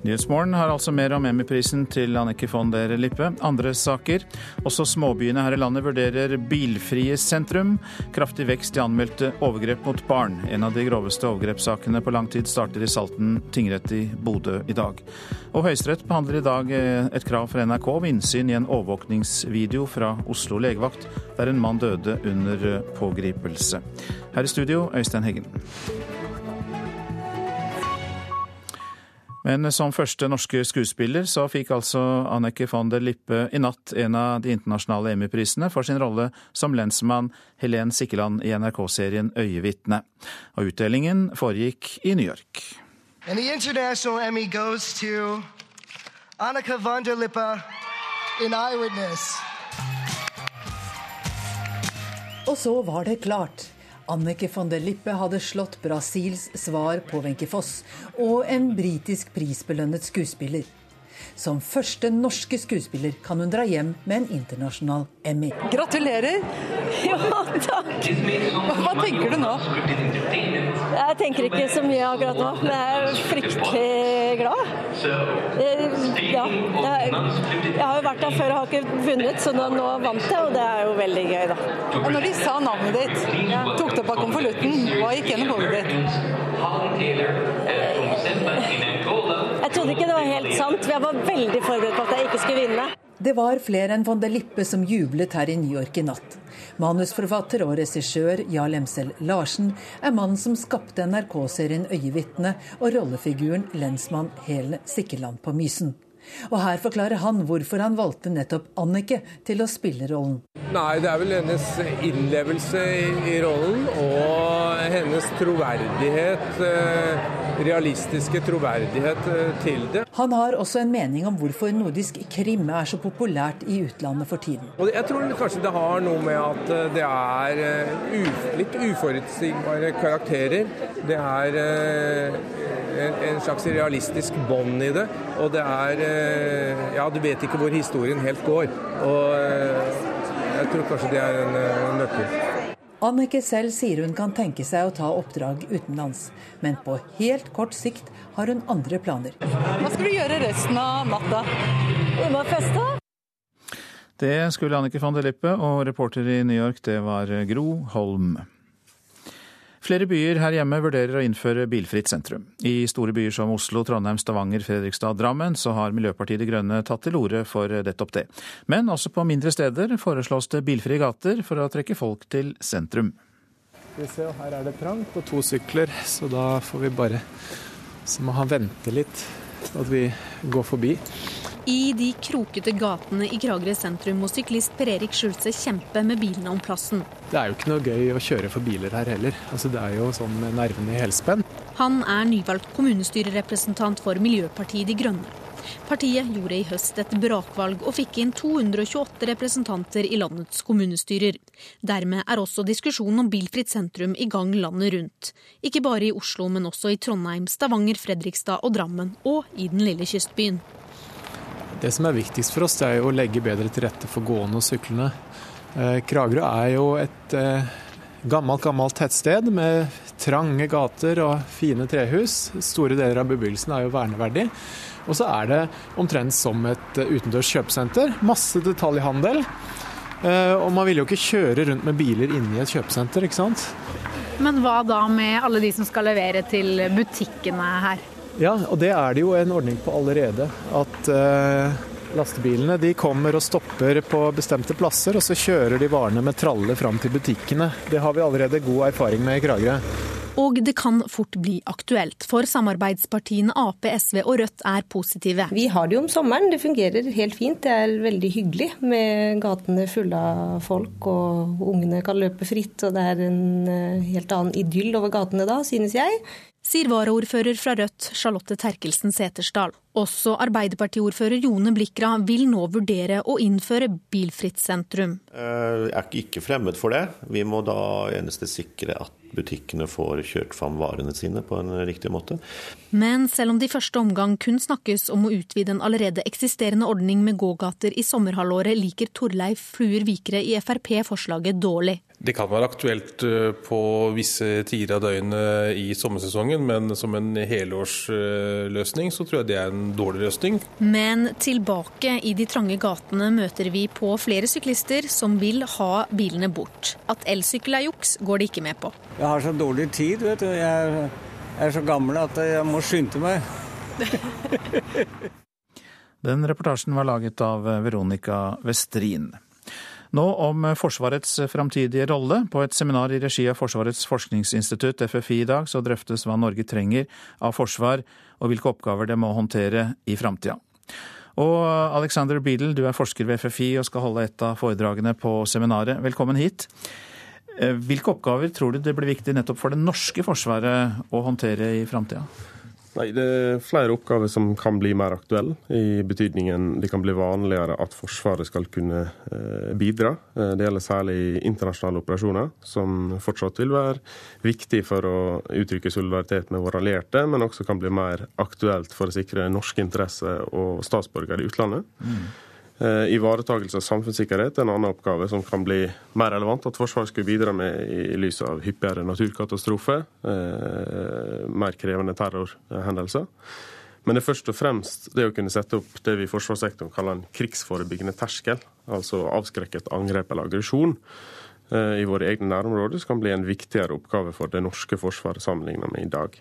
Nyhetsmorgen har altså mer om Emmy-prisen til Annike von der Lippe. Andre saker. Også småbyene her i landet vurderer bilfrie sentrum. Kraftig vekst i anmeldte overgrep mot barn. En av de groveste overgrepssakene på lang tid starter i Salten tingrett i Bodø i dag. Og Høyesterett behandler i dag eh, et krav fra NRK om innsyn i en overvåkningsvideo fra Oslo legevakt, der en mann døde under eh, pågripelse. Her i studio, Øystein Heggen. Men som første norske skuespiller så fikk altså Annike von der Lippe i natt en av de internasjonale Emmy-prisene for sin rolle som lensmann Helen Sikkeland i NRK-serien Øyevitne. Og utdelingen foregikk i New York. And the international Emmy goes to Annika von der Lippe in Eyewitness. Og så var det klart. Annike von der Lippe hadde slått Brasils svar på Wenche Foss og en britisk prisbelønnet skuespiller. Som første norske skuespiller kan hun dra hjem med en internasjonal Emmy. Gratulerer! Ja, takk. Hva tenker du nå? Jeg tenker ikke så mye akkurat nå, men jeg er fryktelig glad. Eh, Ja, jeg, jeg har jo vært der før og har ikke vunnet, så nå, nå vant jeg, og det er jo veldig gøy, da. Og når de sa navnet ditt, tok det opp av konvolutten, hva gikk gjennom hodet ditt? Jeg trodde ikke det var helt sant, jeg var veldig forberedt på at jeg ikke skulle vinne. Det var flere enn von der Lippe som jublet her i New York i natt. Manusforfatter og regissør Jarl Emsel Larsen er mannen som skapte NRK-serien Øyevitne og rollefiguren lensmann Helen Sikkeland på Mysen. Og her forklarer han hvorfor han valgte nettopp Annike til å spille rollen. Nei, det er vel hennes innlevelse i, i rollen og hennes troverdighet, eh, realistiske troverdighet eh, til det. Han har også en mening om hvorfor nordisk krim er så populært i utlandet for tiden. Og jeg tror kanskje det har noe med at eh, det er litt uforutsigbare karakterer. Det er en, en slags realistisk bånd i det. Og det er Ja, du vet ikke hvor historien helt går. Og eh, jeg tror kanskje det er en, eh, en nøkkel. Annike selv sier hun kan tenke seg å ta oppdrag utenlands, men på helt kort sikt har hun andre planer. Hva skal du gjøre resten av natta? Unna må feste. Det skulle Annike von der Lippe, og reporter i New York det var Gro Holm. Flere byer her hjemme vurderer å innføre bilfritt sentrum. I store byer som Oslo, Trondheim, Stavanger, Fredrikstad Drammen så har Miljøpartiet De Grønne tatt til orde for nettopp det. Men også på mindre steder foreslås det bilfrie gater for å trekke folk til sentrum. Vi ser, Her er det trangt på to sykler, så da får vi bare Så må han vente litt, at vi går forbi. I de krokete gatene i Kragerø sentrum må syklist Per Erik Skjulse kjempe med bilene om plassen. Det er jo ikke noe gøy å kjøre for biler her heller. Altså, det er jo sånn med nervene i helspenn. Han er nyvalgt kommunestyrerepresentant for Miljøpartiet De Grønne. Partiet gjorde i høst et brakvalg og fikk inn 228 representanter i landets kommunestyrer. Dermed er også diskusjonen om bilfritt sentrum i gang landet rundt. Ikke bare i Oslo, men også i Trondheim, Stavanger, Fredrikstad og Drammen, og i den lille kystbyen. Det som er viktigst for oss, er å legge bedre til rette for gående og syklende. Eh, Kragerø er jo et eh, gammelt, gammelt tettsted med trange gater og fine trehus. Store deler av bebyggelsen er jo verneverdig. Og så er det omtrent som et eh, utendørs kjøpesenter. Masse detaljhandel. Eh, Og man vil jo ikke kjøre rundt med biler inne i et kjøpesenter, ikke sant. Men hva da med alle de som skal levere til butikkene her? Ja, og det er det jo en ordning på allerede. At eh, lastebilene de kommer og stopper på bestemte plasser, og så kjører de varene med tralle fram til butikkene. Det har vi allerede god erfaring med i Kragerø. Og det kan fort bli aktuelt, for samarbeidspartiene Ap, SV og Rødt er positive. Vi har det jo om sommeren, det fungerer helt fint. Det er veldig hyggelig med gatene fulle av folk, og ungene kan løpe fritt. Og det er en eh, helt annen idyll over gatene da, synes jeg. Sier varaordfører fra Rødt Charlotte Terkelsen Setersdal. Også Arbeiderpartiordfører Jone Blikra vil nå vurdere å innføre bilfritt sentrum. Jeg er ikke fremmed for det. Vi må da eneste sikre at butikkene får kjørt fram varene sine på en riktig måte. Men selv om det i første omgang kun snakkes om å utvide en allerede eksisterende ordning med gågater i sommerhalvåret, liker Torleif Fluer Vikre i Frp forslaget dårlig. Det kan være aktuelt eh, på visse tider av døgnet i sommersesongen, men som en helårsløsning så tror jeg det er en dårlig løsning. Men tilbake i de trange gatene møter vi på flere syklister som vil ha bilene bort. At elsykkel er juks, går de ikke med på. Jeg har så dårlig tid, vet du. Jeg er så gammel at jeg må skynde meg. Den reportasjen var laget av Veronica Westrin. Nå om Forsvarets framtidige rolle. På et seminar i regi av Forsvarets forskningsinstitutt, FFI, i dag, så drøftes hva Norge trenger av forsvar, og hvilke oppgaver det må håndtere i framtida. Og Alexander Beadle, du er forsker ved FFI og skal holde et av foredragene på seminaret. Velkommen hit. Hvilke oppgaver tror du det blir viktig nettopp for det norske forsvaret å håndtere i framtida? Nei, Det er flere oppgaver som kan bli mer aktuelle, i betydningen det kan bli vanligere at Forsvaret skal kunne bidra. Det gjelder særlig internasjonale operasjoner, som fortsatt vil være viktig for å uttrykke solidaritet med våre allierte, men også kan bli mer aktuelt for å sikre norske interesser og statsborgere i utlandet. Mm. Ivaretakelse av samfunnssikkerhet er en annen oppgave som kan bli mer relevant at Forsvaret skulle bidra med i lys av hyppigere naturkatastrofer, mer krevende terrorhendelser. Men det er først og fremst det å kunne sette opp det vi i forsvarssektoren kaller en krigsforebyggende terskel, altså avskrekket angrep eller aggresjon i våre egne nærområder, som kan bli en viktigere oppgave for det norske forsvaret sammenlignet med i dag.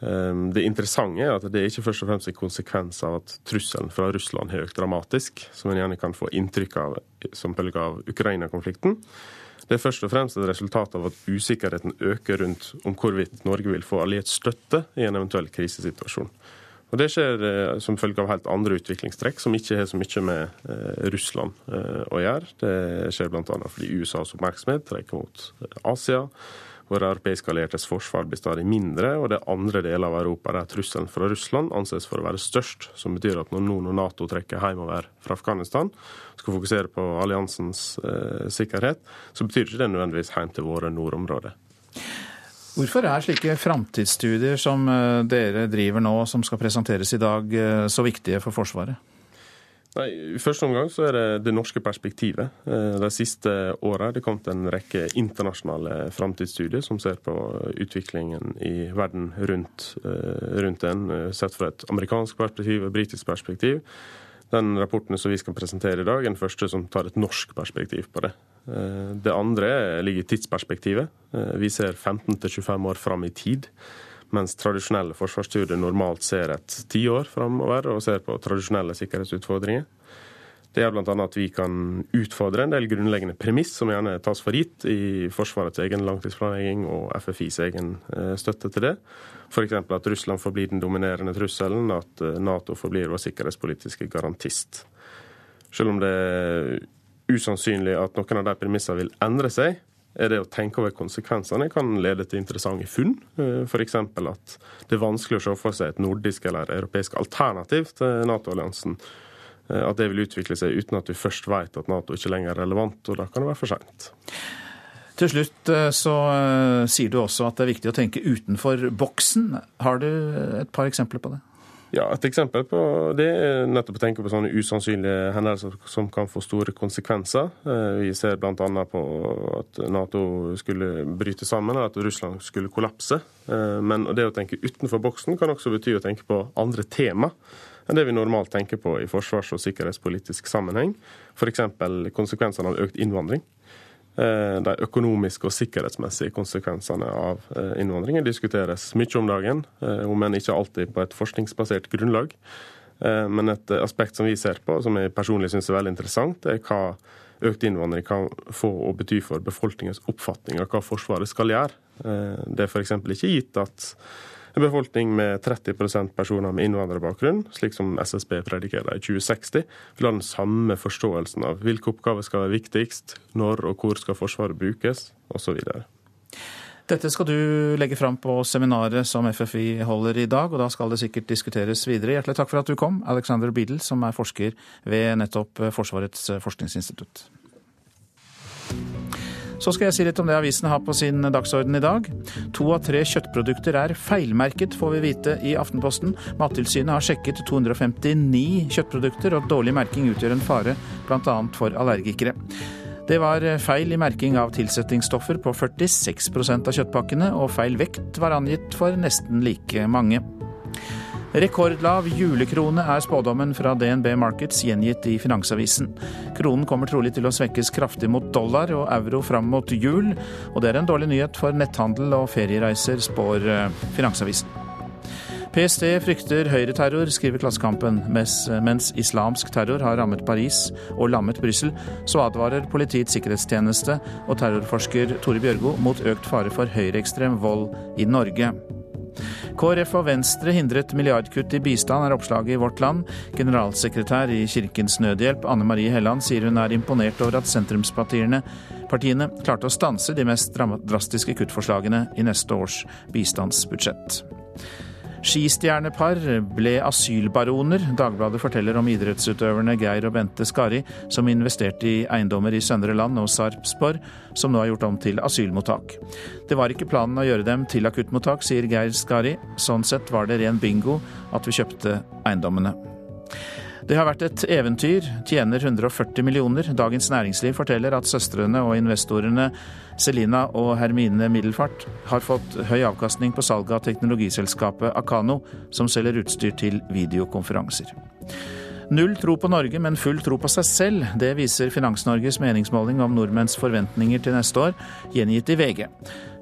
Det interessante er at det er ikke først og fremst en konsekvens av at trusselen fra Russland har økt dramatisk, som en gjerne kan få inntrykk av som følge av Ukraina-konflikten. Det er først og fremst et resultat av at usikkerheten øker rundt om hvorvidt Norge vil få alliert støtte i en eventuell krisesituasjon. Og Det skjer som følge av helt andre utviklingstrekk, som ikke har så mye med Russland å gjøre. Det skjer bl.a. fordi USAs oppmerksomhet trekker mot Asia. Våre europeiske alliertes forsvar blir stadig mindre, og det er andre deler av Europa der trusselen fra Russland anses for å være størst. Som betyr at når nå når Nato trekker hjemover fra Afghanistan, skal fokusere på alliansens eh, sikkerhet, så betyr ikke det nødvendigvis hjem til våre nordområder. Hvorfor er slike framtidsstudier som dere driver nå, som skal presenteres i dag, så viktige for Forsvaret? Nei, I første omgang så er det det norske perspektivet. De siste åra er det kommet en rekke internasjonale framtidsstudier som ser på utviklingen i verden rundt, rundt den, sett fra et amerikansk perspektiv og britisk perspektiv. Den rapporten som vi skal presentere i dag, er den første som tar et norsk perspektiv på det. Det andre ligger i tidsperspektivet. Vi ser 15-25 år fram i tid. Mens tradisjonelle forsvarsstudier normalt ser et tiår framover og ser på tradisjonelle sikkerhetsutfordringer. Det gjør bl.a. at vi kan utfordre en del grunnleggende premiss som gjerne tas for gitt i Forsvarets egen langtidsplanlegging og FFIs egen støtte til det. F.eks. at Russland forblir den dominerende trusselen, at Nato forblir vår sikkerhetspolitiske garantist. Selv om det er usannsynlig at noen av de premissene vil endre seg, er det å tenke over konsekvensene kan lede til interessante funn. F.eks. at det er vanskelig å se for seg et nordisk eller europeisk alternativ til Nato-alliansen. At det vil utvikle seg uten at vi først vet at Nato ikke lenger er relevant, og da kan det være for seint. Til slutt så sier du også at det er viktig å tenke utenfor boksen. Har du et par eksempler på det? Ja, Et eksempel på det er nettopp å tenke på sånne usannsynlige hendelser som kan få store konsekvenser. Vi ser bl.a. på at Nato skulle bryte sammen, eller at Russland skulle kollapse. Men det å tenke utenfor boksen kan også bety å tenke på andre tema enn det vi normalt tenker på i forsvars- og sikkerhetspolitisk sammenheng. F.eks. konsekvensene av økt innvandring. De økonomiske og sikkerhetsmessige konsekvensene av innvandringen diskuteres mye om dagen, om enn ikke alltid på et forskningsbasert grunnlag. Men et aspekt som vi ser på, som jeg personlig syns er veldig interessant, er hva økt innvandring kan få å bety for befolkningens oppfatning av hva Forsvaret skal gjøre. Det er f.eks. ikke gitt at en befolkning med 30% personer med innvandrerbakgrunn, slik som SSB predikerer i 2060, vil ha den samme forståelsen av hvilke oppgaver skal være viktigst, når og hvor skal Forsvaret brukes, osv. Dette skal du legge fram på seminaret som FFI holder i dag, og da skal det sikkert diskuteres videre. Hjertelig takk for at du kom, Alexander Biedel, som er forsker ved nettopp Forsvarets forskningsinstitutt. Så skal jeg si litt om det avisen har på sin dagsorden i dag. To av tre kjøttprodukter er feilmerket, får vi vite i Aftenposten. Mattilsynet har sjekket 259 kjøttprodukter, og dårlig merking utgjør en fare bl.a. for allergikere. Det var feil i merking av tilsettingsstoffer på 46% av kjøttpakkene, og feil vekt var angitt for nesten like mange. Rekordlav julekrone er spådommen fra DNB Markets gjengitt i Finansavisen. Kronen kommer trolig til å svekkes kraftig mot dollar og euro fram mot jul, og det er en dårlig nyhet for netthandel og feriereiser, spår eh, Finansavisen. PST frykter høyreterror, skriver Klassekampen. Mens, mens, islamsk terror har rammet Paris og lammet Brussel, så advarer Politiets sikkerhetstjeneste og terrorforsker Tore Bjørgo mot økt fare for høyreekstrem vold i Norge. KrF og Venstre hindret milliardkutt i bistand, er oppslaget i Vårt Land. Generalsekretær i Kirkens Nødhjelp, Anne Marie Helland, sier hun er imponert over at sentrumspartiene partiene klarte å stanse de mest drastiske kuttforslagene i neste års bistandsbudsjett. Skistjernepar ble asylbaroner. Dagbladet forteller om idrettsutøverne Geir og Bente Skari, som investerte i eiendommer i Søndre Land og Sarpsborg, som nå er gjort om til asylmottak. Det var ikke planen å gjøre dem til akuttmottak, sier Geir Skari. Sånn sett var det ren bingo at vi kjøpte eiendommene. Det har vært et eventyr, tjener 140 millioner. Dagens Næringsliv forteller at søstrene og investorene Selina og Hermine Middelfart har fått høy avkastning på salget av teknologiselskapet Akano, som selger utstyr til videokonferanser. Null tro på Norge, men full tro på seg selv. Det viser Finans-Norges meningsmåling om nordmenns forventninger til neste år, gjengitt i VG.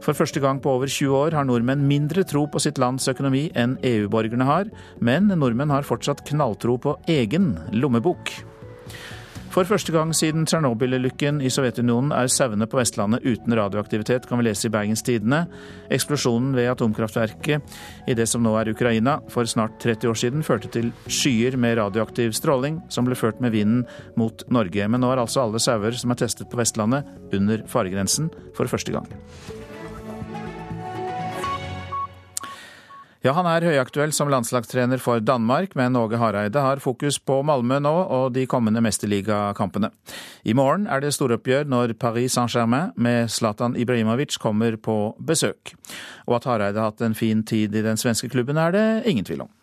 For første gang på over 20 år har nordmenn mindre tro på sitt lands økonomi enn EU-borgerne har, men nordmenn har fortsatt knalltro på egen lommebok. For første gang siden Tsjernobyl-ulykken i Sovjetunionen er sauene på Vestlandet uten radioaktivitet, kan vi lese i Bergens Tidende. Eksplosjonen ved atomkraftverket i det som nå er Ukraina, for snart 30 år siden førte til skyer med radioaktiv stråling, som ble ført med vinden mot Norge. Men nå er altså alle sauer som er testet på Vestlandet, under faregrensen for første gang. Ja, han er høyaktuell som landslagstrener for Danmark, men Åge Hareide har fokus på Malmö nå og de kommende mesterligakampene. I morgen er det storoppgjør når Paris Saint-Germain med Zlatan Ibrahimovic kommer på besøk. Og at Hareide har hatt en fin tid i den svenske klubben er det ingen tvil om.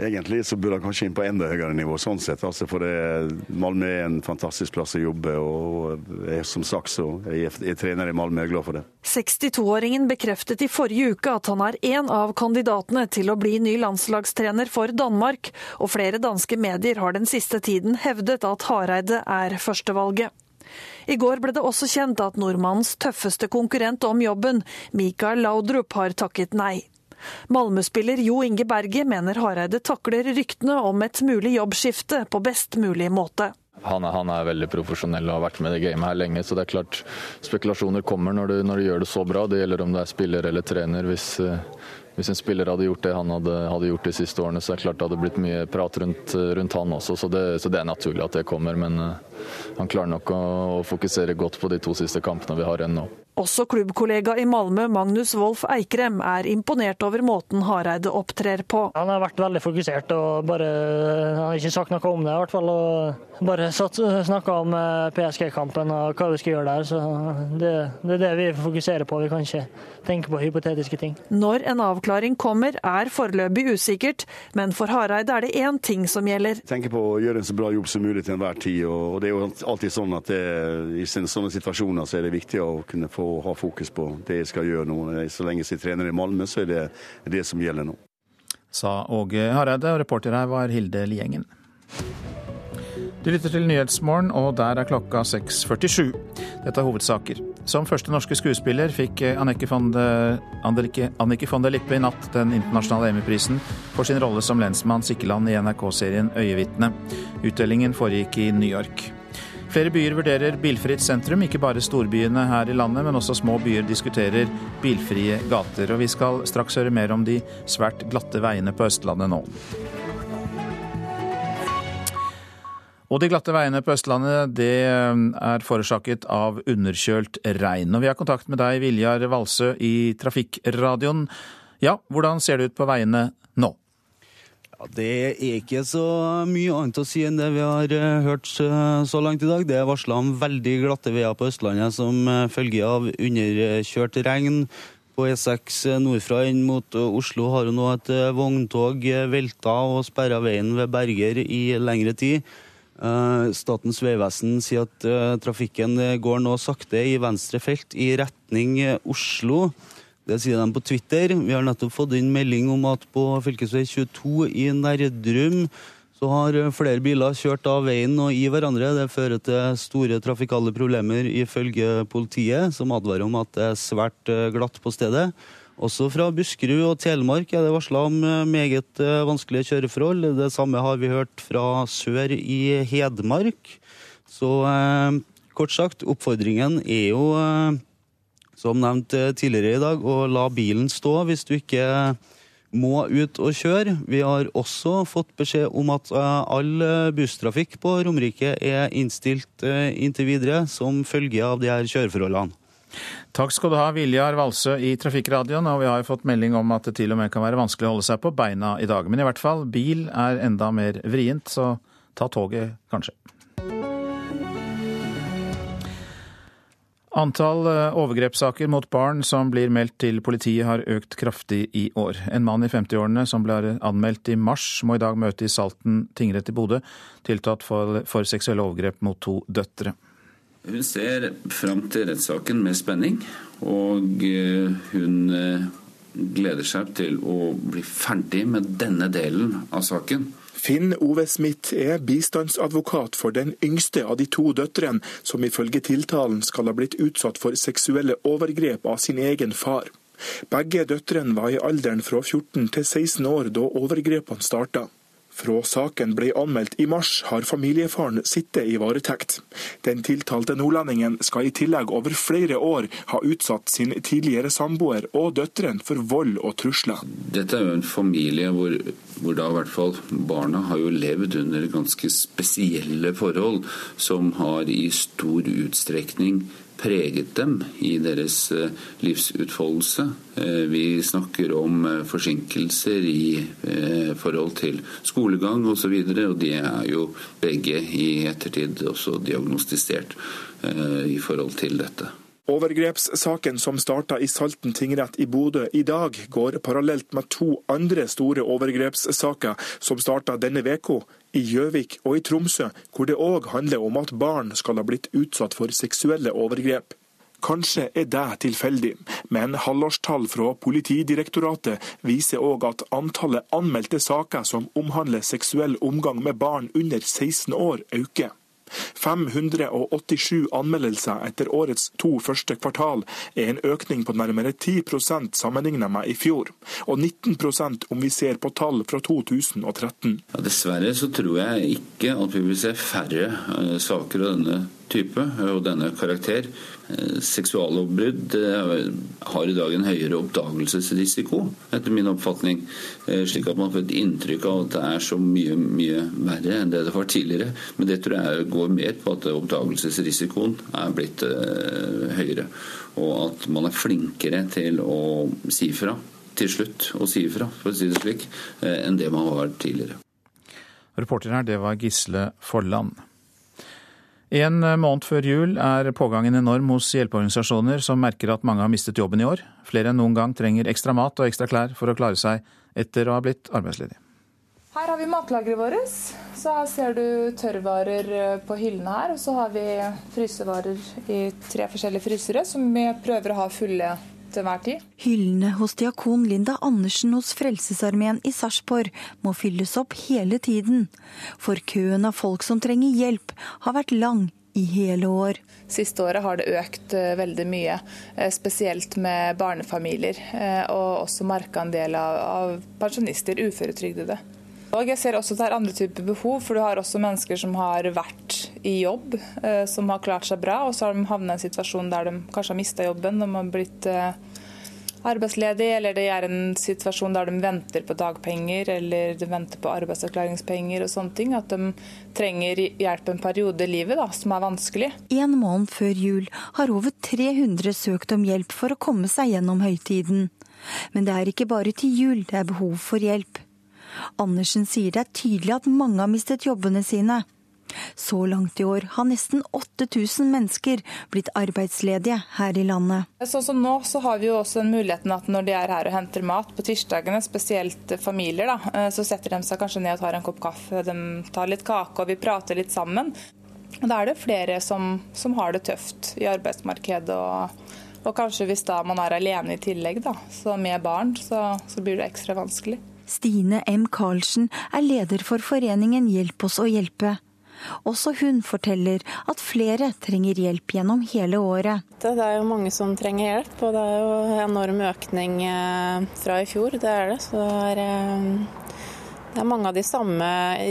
Egentlig så burde han kanskje inn på enda høyere nivå, sånn sett. Altså, for det, Malmö er en fantastisk plass å jobbe, og jeg, som sagt så jeg, jeg trener i Malmö, jeg er glad for det. 62-åringen bekreftet i forrige uke at han er en av kandidatene til å bli ny landslagstrener for Danmark, og flere danske medier har den siste tiden hevdet at Hareide er førstevalget. I går ble det også kjent at nordmannens tøffeste konkurrent om jobben, Mikael Laudrup, har takket nei. Malmö-spiller Jo Inge Berge mener Hareide takler ryktene om et mulig jobbskifte på best mulig måte. Han er, han er, veldig profesjonell og har vært med i det gamet her lenge. Så det er klart spekulasjoner kommer når du, når du gjør det så bra. Det gjelder om du er spiller eller trener. Hvis, eh, hvis en spiller hadde gjort det han hadde, hadde, gjort de siste årene, så er det klart det hadde blitt mye prat rundt, rundt han også. Så det, så det, er naturlig at det kommer. Men uh, han klarer nok å, å fokusere godt på de to siste kampene vi har igjen nå. Også klubbkollega i Malmö, Magnus Wolff Eikrem, er imponert over måten Hareide opptrer på. Han har vært veldig fokusert og bare Han har ikke sagt noe om det, i hvert fall. Og bare snakka om eh, PSG-kampen og hva vi skal gjøre der. Så det, det, er det vi fokuserer på. Vi kan ikke tenke på hypotetiske ting. Når en avklaring kommer, er foreløpig usikkert, men for Hareide er det én ting som gjelder. Tenker på å gjøre en så bra jobb som mulig til enhver tid. og Det er jo alltid sånn at det, i sånne situasjoner så er det viktig å kunne få å ha fokus på det jeg skal gjøre nå. Så lenge jeg trener i Malmö, så er det det som gjelder nå. Sa Åge Hareide, og reporter her var Hilde Liengen. Du lytter til Nyhetsmorgen, og der er klokka 6.47. Dette er hovedsaker. Som første norske skuespiller fikk Annike von de Lippe i natt den internasjonale Emmy-prisen for sin rolle som lensmann Sikkeland i NRK-serien Øyevitne. Utdelingen foregikk i New York. Flere byer vurderer bilfritt sentrum. Ikke bare storbyene her i landet, men også små byer diskuterer bilfrie gater. Og vi skal straks høre mer om de svært glatte veiene på Østlandet nå. Og de glatte veiene på Østlandet det eh, er forårsaket av underkjølt regn. Og vi har kontakt med deg, Viljar Valsø i Trafikkradioen. Ja, hvordan ser det ut på veiene? Ja, det er ikke så mye annet å si enn det vi har uh, hørt uh, så langt i dag. Det er varsla om veldig glatte veier på Østlandet som uh, følge av underkjørt regn. På E6 nordfra inn mot Oslo har nå et vogntog velta og sperra veien ved Berger i lengre tid. Statens vegvesen sier at trafikken går nå sakte i venstre felt i retning Oslo. Det sier de på Twitter. Vi har nettopp fått inn melding om at på fv. 22 i Nerdrum så har flere biler kjørt av veien og i hverandre. Det fører til store trafikale problemer ifølge politiet, som advarer om at det er svært eh, glatt på stedet. Også fra Buskerud og Telemark er det varsla om eh, meget eh, vanskelige kjøreforhold. Det samme har vi hørt fra sør i Hedmark. Så eh, kort sagt, oppfordringen er jo eh, som nevnt eh, tidligere i dag, å la bilen stå hvis du ikke må ut og kjøre. Vi har også fått beskjed om at eh, all eh, busstrafikk på Romerike er innstilt inntil videre som følge av de her kjøreforholdene. Takk skal du ha, Viljar Valsø i Trafikkradioen. Og vi har fått melding om at det til og med kan være vanskelig å holde seg på beina i dag. Men i hvert fall, bil er enda mer vrient, så ta toget, kanskje. Antall eh, overgrepssaker mot barn som blir meldt til politiet har økt kraftig i år. En mann i 50-årene som ble anmeldt i mars, må i dag møte i Salten tingrett i Bodø, tiltatt for, for seksuelle overgrep mot to døtre. Hun ser fram til rettssaken med spenning, og eh, hun eh, gleder seg til å bli ferdig med denne delen av saken. Finn Ove Smith er bistandsadvokat for den yngste av de to døtrene, som ifølge tiltalen skal ha blitt utsatt for seksuelle overgrep av sin egen far. Begge døtrene var i alderen fra 14 til 16 år da overgrepene starta. Fra saken ble anmeldt i mars, har familiefaren sittet i varetekt. Den tiltalte nordlendingen skal i tillegg over flere år ha utsatt sin tidligere samboer og døtrene for vold og trusler. Dette er jo en familie hvor, hvor da i hvert fall barna har jo levd under ganske spesielle forhold, som har i stor utstrekning preget dem i deres eh, livsutfoldelse. Eh, vi snakker om eh, forsinkelser i forhold til skolegang osv., og, så videre, og de er jo begge i ettertid også diagnostisert i forhold til dette. Overgrepssaken som starta i Salten tingrett i Bodø i dag, går parallelt med to andre store overgrepssaker som starta denne veka i Gjøvik og i Tromsø, hvor det òg handler om at barn skal ha blitt utsatt for seksuelle overgrep. Kanskje er det tilfeldig, men halvårstall fra Politidirektoratet viser òg at antallet anmeldte saker som omhandler seksuell omgang med barn under 16 år, øker. 587 anmeldelser etter årets to første kvartal er en økning på nærmere 10 sammenlignet med i fjor, og 19% om vi ser på tall fra 2013. Ja, dessverre så tror jeg ikke at vi vil se færre uh, saker av denne type og denne karakter. Eh, seksuallovbrudd har i dag en høyere oppdagelsesrisiko, etter min oppfatning. Eh, slik at man får et inntrykk av at det er så mye, mye verre enn det det var tidligere. Men det tror jeg går mer på at oppdagelsesrisikoen er blitt eh, høyere. Og at man er flinkere til å si fra til slutt, å si fra, for å si det slik, enn det man var tidligere. Reporter her, det var Gisle Forland. En måned før jul er pågangen enorm hos hjelpeorganisasjoner som merker at mange har mistet jobben i år. Flere enn noen gang trenger ekstra mat og ekstra klær for å klare seg etter å ha blitt arbeidsledig. Her har vi matlageret vårt. Så her ser du tørrvarer eh, på hyllene her. Og så har vi frysevarer i tre forskjellige frysere som vi prøver å ha fulle til hver tid. Hyllene hos diakon Linda Andersen hos Frelsesarmeen i Sarpsborg må fylles opp hele tiden. For køen av folk som trenger hjelp har vært lang i hele år. Siste året har det økt eh, veldig mye, eh, spesielt med barnefamilier. Eh, og også markeandel av, av pensjonister, uføretrygdede. Og jeg ser også at det er andre typer behov, for du har også mennesker som har vært i jobb, eh, som har klart seg bra, og så har de havnet i en situasjon der de kanskje har mista jobben. De har blitt eh, arbeidsledig, eller det er en situasjon der de venter på dagpenger eller de venter på arbeidsavklaringspenger og sånne ting. At de trenger hjelp en periode i livet da, som er vanskelig. En måned før jul har over 300 søkt om hjelp for å komme seg gjennom høytiden. Men det er ikke bare til jul det er behov for hjelp. Andersen sier det er tydelig at mange har mistet jobbene sine. Så langt i år har nesten 8000 mennesker blitt arbeidsledige her i landet. Sånn som nå så har vi jo også den muligheten at når de er her og henter mat på tirsdagene, spesielt familier, da, eh, så setter de seg kanskje ned og tar en kopp kaffe, de tar litt kake og vi prater litt sammen. Og Da er det flere som, som har det tøft i arbeidsmarkedet. og og kanskje hvis da man er alene i tillegg, da, så med barn, så, så blir det ekstra vanskelig. Stine M. Karlsen er leder for foreningen Hjelp oss å hjelpe. Også hun forteller at flere trenger hjelp gjennom hele året. Det er jo mange som trenger hjelp, og det er jo enorm økning eh, fra i fjor. Det er det. Så det er, eh, det er mange av de samme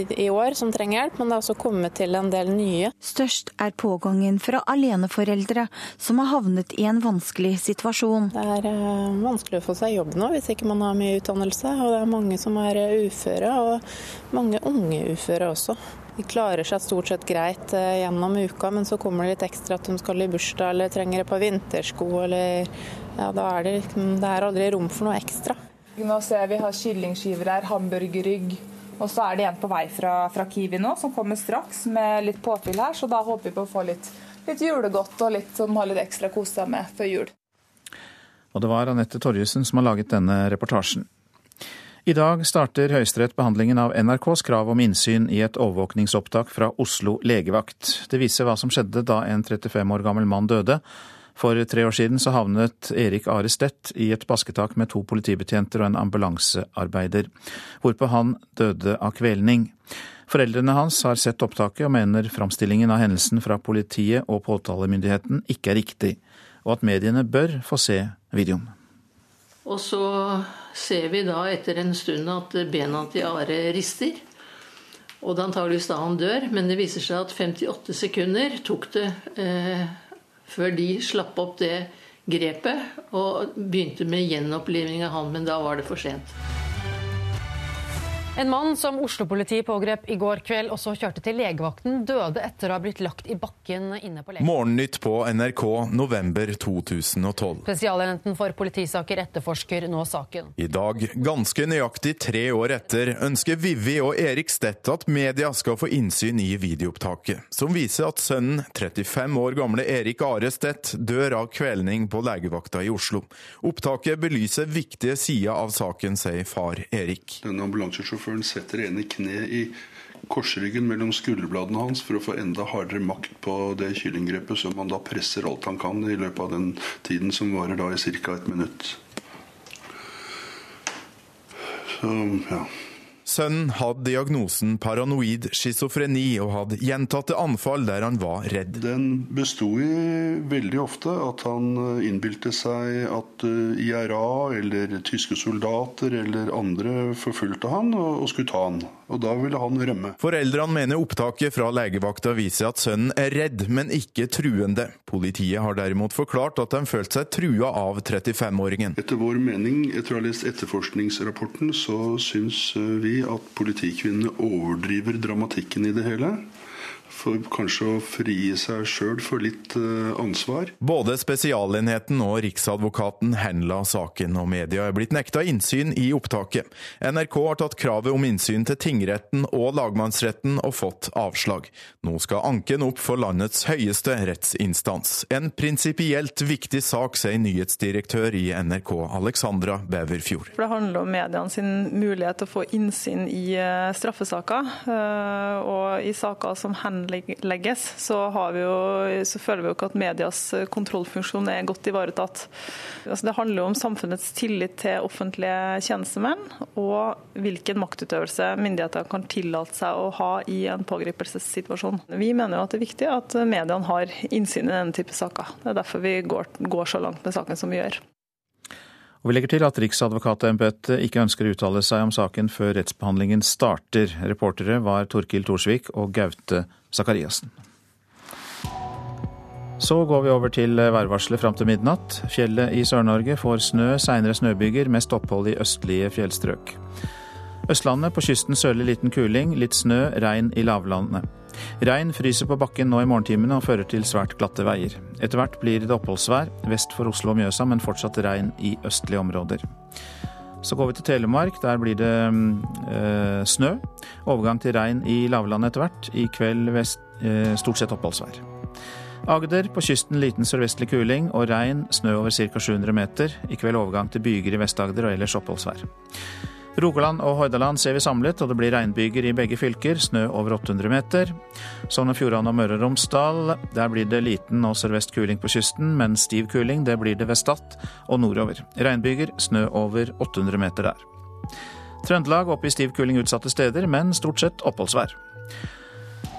i år som trenger hjelp, men det er også kommet til en del nye. Størst er pågangen fra aleneforeldre som har havnet i en vanskelig situasjon. Det er eh, vanskelig å få seg jobb nå hvis ikke man har mye utdannelse, og det er mange som er uføre, og mange unge uføre også. De klarer seg stort sett greit eh, gjennom uka, men så kommer det litt ekstra at de skal i bursdag eller trenger et par vintersko eller Ja, da er det liksom Det er aldri rom for noe ekstra. Nå ser jeg vi har kyllingskiver her, hamburgerrygg. Og så er det en på vei fra, fra, Kiwi nå, som kommer straks med litt påfyll her. Så da håper vi på å få litt, litt julegodt og litt som har litt ekstra kose seg med før jul. Og det var Anette Torjussen som har laget denne reportasjen. I dag starter Høyesterett behandlingen av NRKs krav om innsyn i et overvåkningsopptak fra Oslo legevakt. Det viser hva som skjedde da en 35 år gammel mann døde. For tre år siden så havnet Erik Are Stett i et basketak med to politibetjenter og en ambulansearbeider, hvorpå han døde av kvelning. Foreldrene hans har sett opptaket og mener framstillingen av hendelsen fra politiet og påtalemyndigheten ikke er riktig, og at mediene bør få se videoen. Og så ser vi da etter en stund at bena til Are rister. Og det er antageligvis da han dør, men det viser seg at 58 sekunder tok det eh, før de slapp opp det grepet og begynte med gjenopplivning av han, men da var det for sent. En mann som Oslo-politiet pågrep i går kveld og så kjørte til legevakten, døde etter å ha blitt lagt i bakken inne på legevakten. Morgennytt på NRK november 2012. Spesialenheten for politisaker etterforsker nå saken. I dag, ganske nøyaktig tre år etter, ønsker Vivi og Erik Stedt at media skal få innsyn i videoopptaket, som viser at sønnen, 35 år gamle Erik Are Stett, dør av kvelning på legevakta i Oslo. Opptaket belyser viktige sider av saken, sier far Erik. Denne ambulansesjåføren Sjåføren setter ene kne i korsryggen mellom skulderbladene hans for å få enda hardere makt på det kyllinggrepet, så man da presser alt han kan i løpet av den tiden som varer da i ca. et minutt. Så, ja. Sønnen hadde diagnosen paranoid schizofreni og hadde gjentatte anfall der han var redd. Den besto i veldig ofte at han eh, innbilte seg at eh, IRA eller tyske soldater eller andre forfulgte han og skulle ta han. Og da ville han rømme. Foreldrene mener opptaket fra legevakta viser at sønnen er redd, men ikke truende. Politiet har derimot forklart at de følte seg trua av 35-åringen. Etter vår mening, etter å ha lest etterforskningsrapporten, så syns eh, vi at politikvinnene overdriver dramatikken i det hele for kanskje å frigi seg sjøl for litt uh, ansvar. Både Spesialenheten og Riksadvokaten henla saken, og media er blitt nekta innsyn i opptaket. NRK har tatt kravet om innsyn til tingretten og lagmannsretten og fått avslag. Nå skal anken opp for landets høyeste rettsinstans. En prinsipielt viktig sak, sier nyhetsdirektør i NRK, Alexandra Beverfjord. For Det handler om mediene sin mulighet til å få innsyn i eh, straffesaker, eh, og i saker som henlegges legges, så, jo, så, føler vi jo ikke at medias kontrollfunksjon er godt ivaretatt. Altså det handler jo om samfunnets tillit til offentlige tjenestemenn, og hvilken maktutøvelse myndigheter kan tillate seg å ha i en pågripelsessituasjon. Vi mener jo at det er viktig at mediene har innsyn i denne type saker. Det er derfor vi går, går så langt med saken som vi gjør. Og Vi legger til at Riksadvokatembetet ikke ønsker å uttale seg om saken før rettsbehandlingen starter. Reportere var Torkil Thorsvik og Gaute Sakariassen. Så går vi over til værvarselet fram til midnatt. Fjellet i Sør-Norge får snø, seinere snøbyger, mest opphold i østlige fjellstrøk. Østlandet på kysten sørlig liten kuling, litt snø, regn i lavlandet. Regn fryser på bakken nå i morgentimene og fører til svært glatte veier. Etter hvert blir det oppholdsvær vest for Oslo og Mjøsa, men fortsatt regn i østlige områder. Så går vi til Telemark. Der blir det eh, snø. Overgang til regn i lavlandet etter hvert. I kveld vest, eh, stort sett oppholdsvær. Agder på kysten liten sørvestlig kuling og regn, snø over ca. 700 meter. I kveld overgang til byger i Vest-Agder og ellers oppholdsvær. Rogaland og Hordaland ser vi samlet, og det blir regnbyger i begge fylker. Snø over 800 meter. Sogn og Fjordane og Møre og Romsdal. Der blir det liten og sørvest kuling på kysten, men stiv kuling det blir det ved Stad og nordover. Regnbyger, snø over 800 meter der. Trøndelag oppe i stiv kuling utsatte steder, men stort sett oppholdsvær.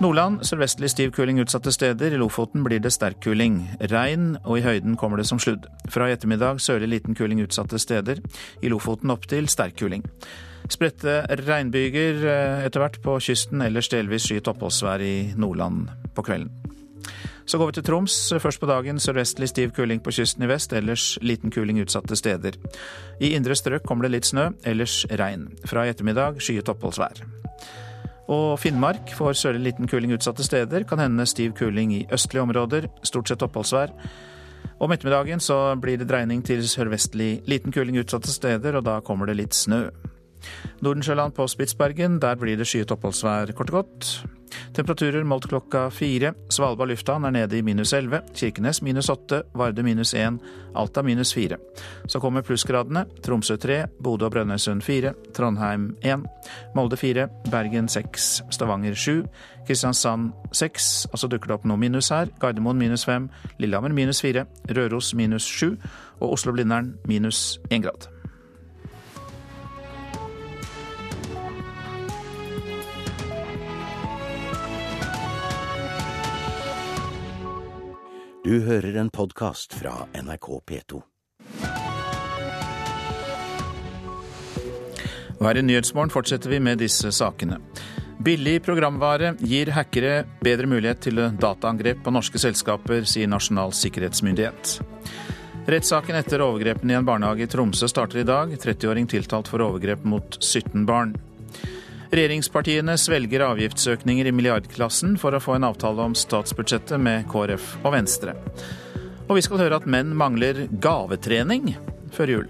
Nordland sørvestlig stiv kuling utsatte steder. I Lofoten blir det sterk kuling. Regn, og i høyden kommer det som sludd. Fra i ettermiddag sørlig liten kuling utsatte steder. I Lofoten opp til sterk kuling. Spredte regnbyger eh, etter hvert på kysten, ellers delvis skyet oppholdsvær i Nordland på kvelden. Så går vi til Troms. Først på dagen sørvestlig stiv kuling på kysten i vest, ellers liten kuling utsatte steder. I indre strøk kommer det litt snø, ellers regn. Fra i ettermiddag skyet oppholdsvær. Og Finnmark får sørlig liten kuling utsatte steder. Kan hende stiv kuling i østlige områder. Stort sett oppholdsvær. Om ettermiddagen så blir det dreining til sørvestlig liten kuling utsatte steder, og da kommer det litt snø. Nordensjøland på Spitsbergen, der blir det skyet oppholdsvær kort og godt. Temperaturer målt klokka fire. Svalbard lufthavn er nede i minus 11. Kirkenes minus 8. Varde minus 1. Alta minus 4. Så kommer plussgradene. Tromsø 3. Bodø og Brønnøysund 4. Trondheim 1. Molde 4. Bergen 6. Stavanger 7. Kristiansand 6. Og så dukker det opp noe minus her. Gardermoen minus 5. Lillehammer minus 4. Røros minus 7. Og Oslo-Blindern minus 1 grad. Du hører en podkast fra NRK P2. Og Nyhetsmorgen fortsetter vi med disse sakene. Billig programvare gir hackere bedre mulighet til dataangrep på norske selskaper, sier Nasjonal sikkerhetsmyndighet. Rettssaken etter overgrepene i en barnehage i Tromsø starter i dag. 30-åring tiltalt for overgrep mot 17 barn. Regjeringspartiene svelger avgiftsøkninger i milliardklassen for å få en avtale om statsbudsjettet med KrF og Venstre. Og vi skal høre at menn mangler gavetrening før jul.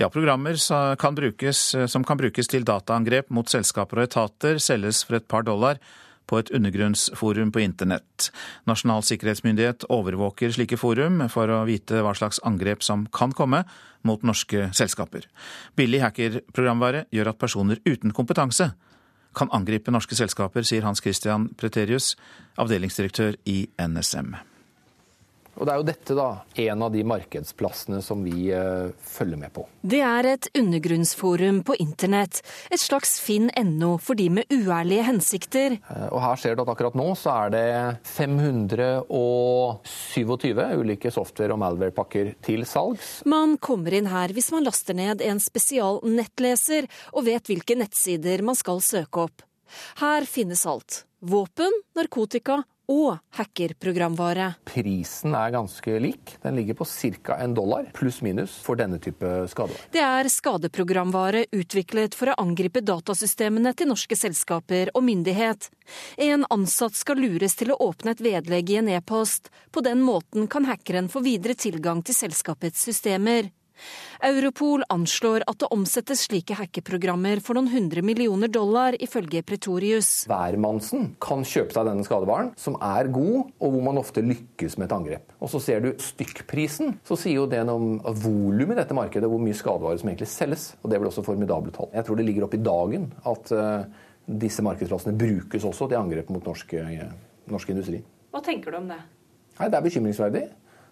Ja, programmer kan brukes, som kan brukes til dataangrep mot selskaper og etater, selges for et par dollar på et undergrunnsforum på internett. Nasjonal sikkerhetsmyndighet overvåker slike forum for å vite hva slags angrep som kan komme mot norske selskaper. Billig hackerprogramvare gjør at personer uten kompetanse kan angripe norske selskaper, sier Hans Christian Preterius, avdelingsdirektør i NSM. Og Det er jo dette da, en av de markedsplassene som vi eh, følger med på. Det er et undergrunnsforum på internett. Et slags finn.no for de med uærlige hensikter. Eh, og Her ser du at akkurat nå så er det 527 ulike software- og malware-pakker til salgs. Man kommer inn her hvis man laster ned en spesial nettleser og vet hvilke nettsider man skal søke opp. Her finnes alt. Våpen, narkotika og hackerprogramvare. Prisen er ganske lik. Den ligger på ca. en dollar pluss-minus for denne type skadevare. Det er skadeprogramvare utviklet for å angripe datasystemene til norske selskaper og myndighet. En ansatt skal lures til å åpne et vedlegg i en e-post. På den måten kan hackeren få videre tilgang til selskapets systemer. Europol anslår at det omsettes slike hackeprogrammer for noen hundre millioner dollar, ifølge Pretorius. Hvermannsen kan kjøpe seg denne skadevaren, som er god, og hvor man ofte lykkes med et angrep. Og så ser du stykkprisen, så sier jo det noe om volumet i dette markedet, hvor mye skadevare som egentlig selges. Og det blir også formidable tall. Jeg tror det ligger oppe i dagen at uh, disse markedsplassene brukes også til angrep mot norsk, norsk industri. Hva tenker du om det? Nei, Det er bekymringsverdig.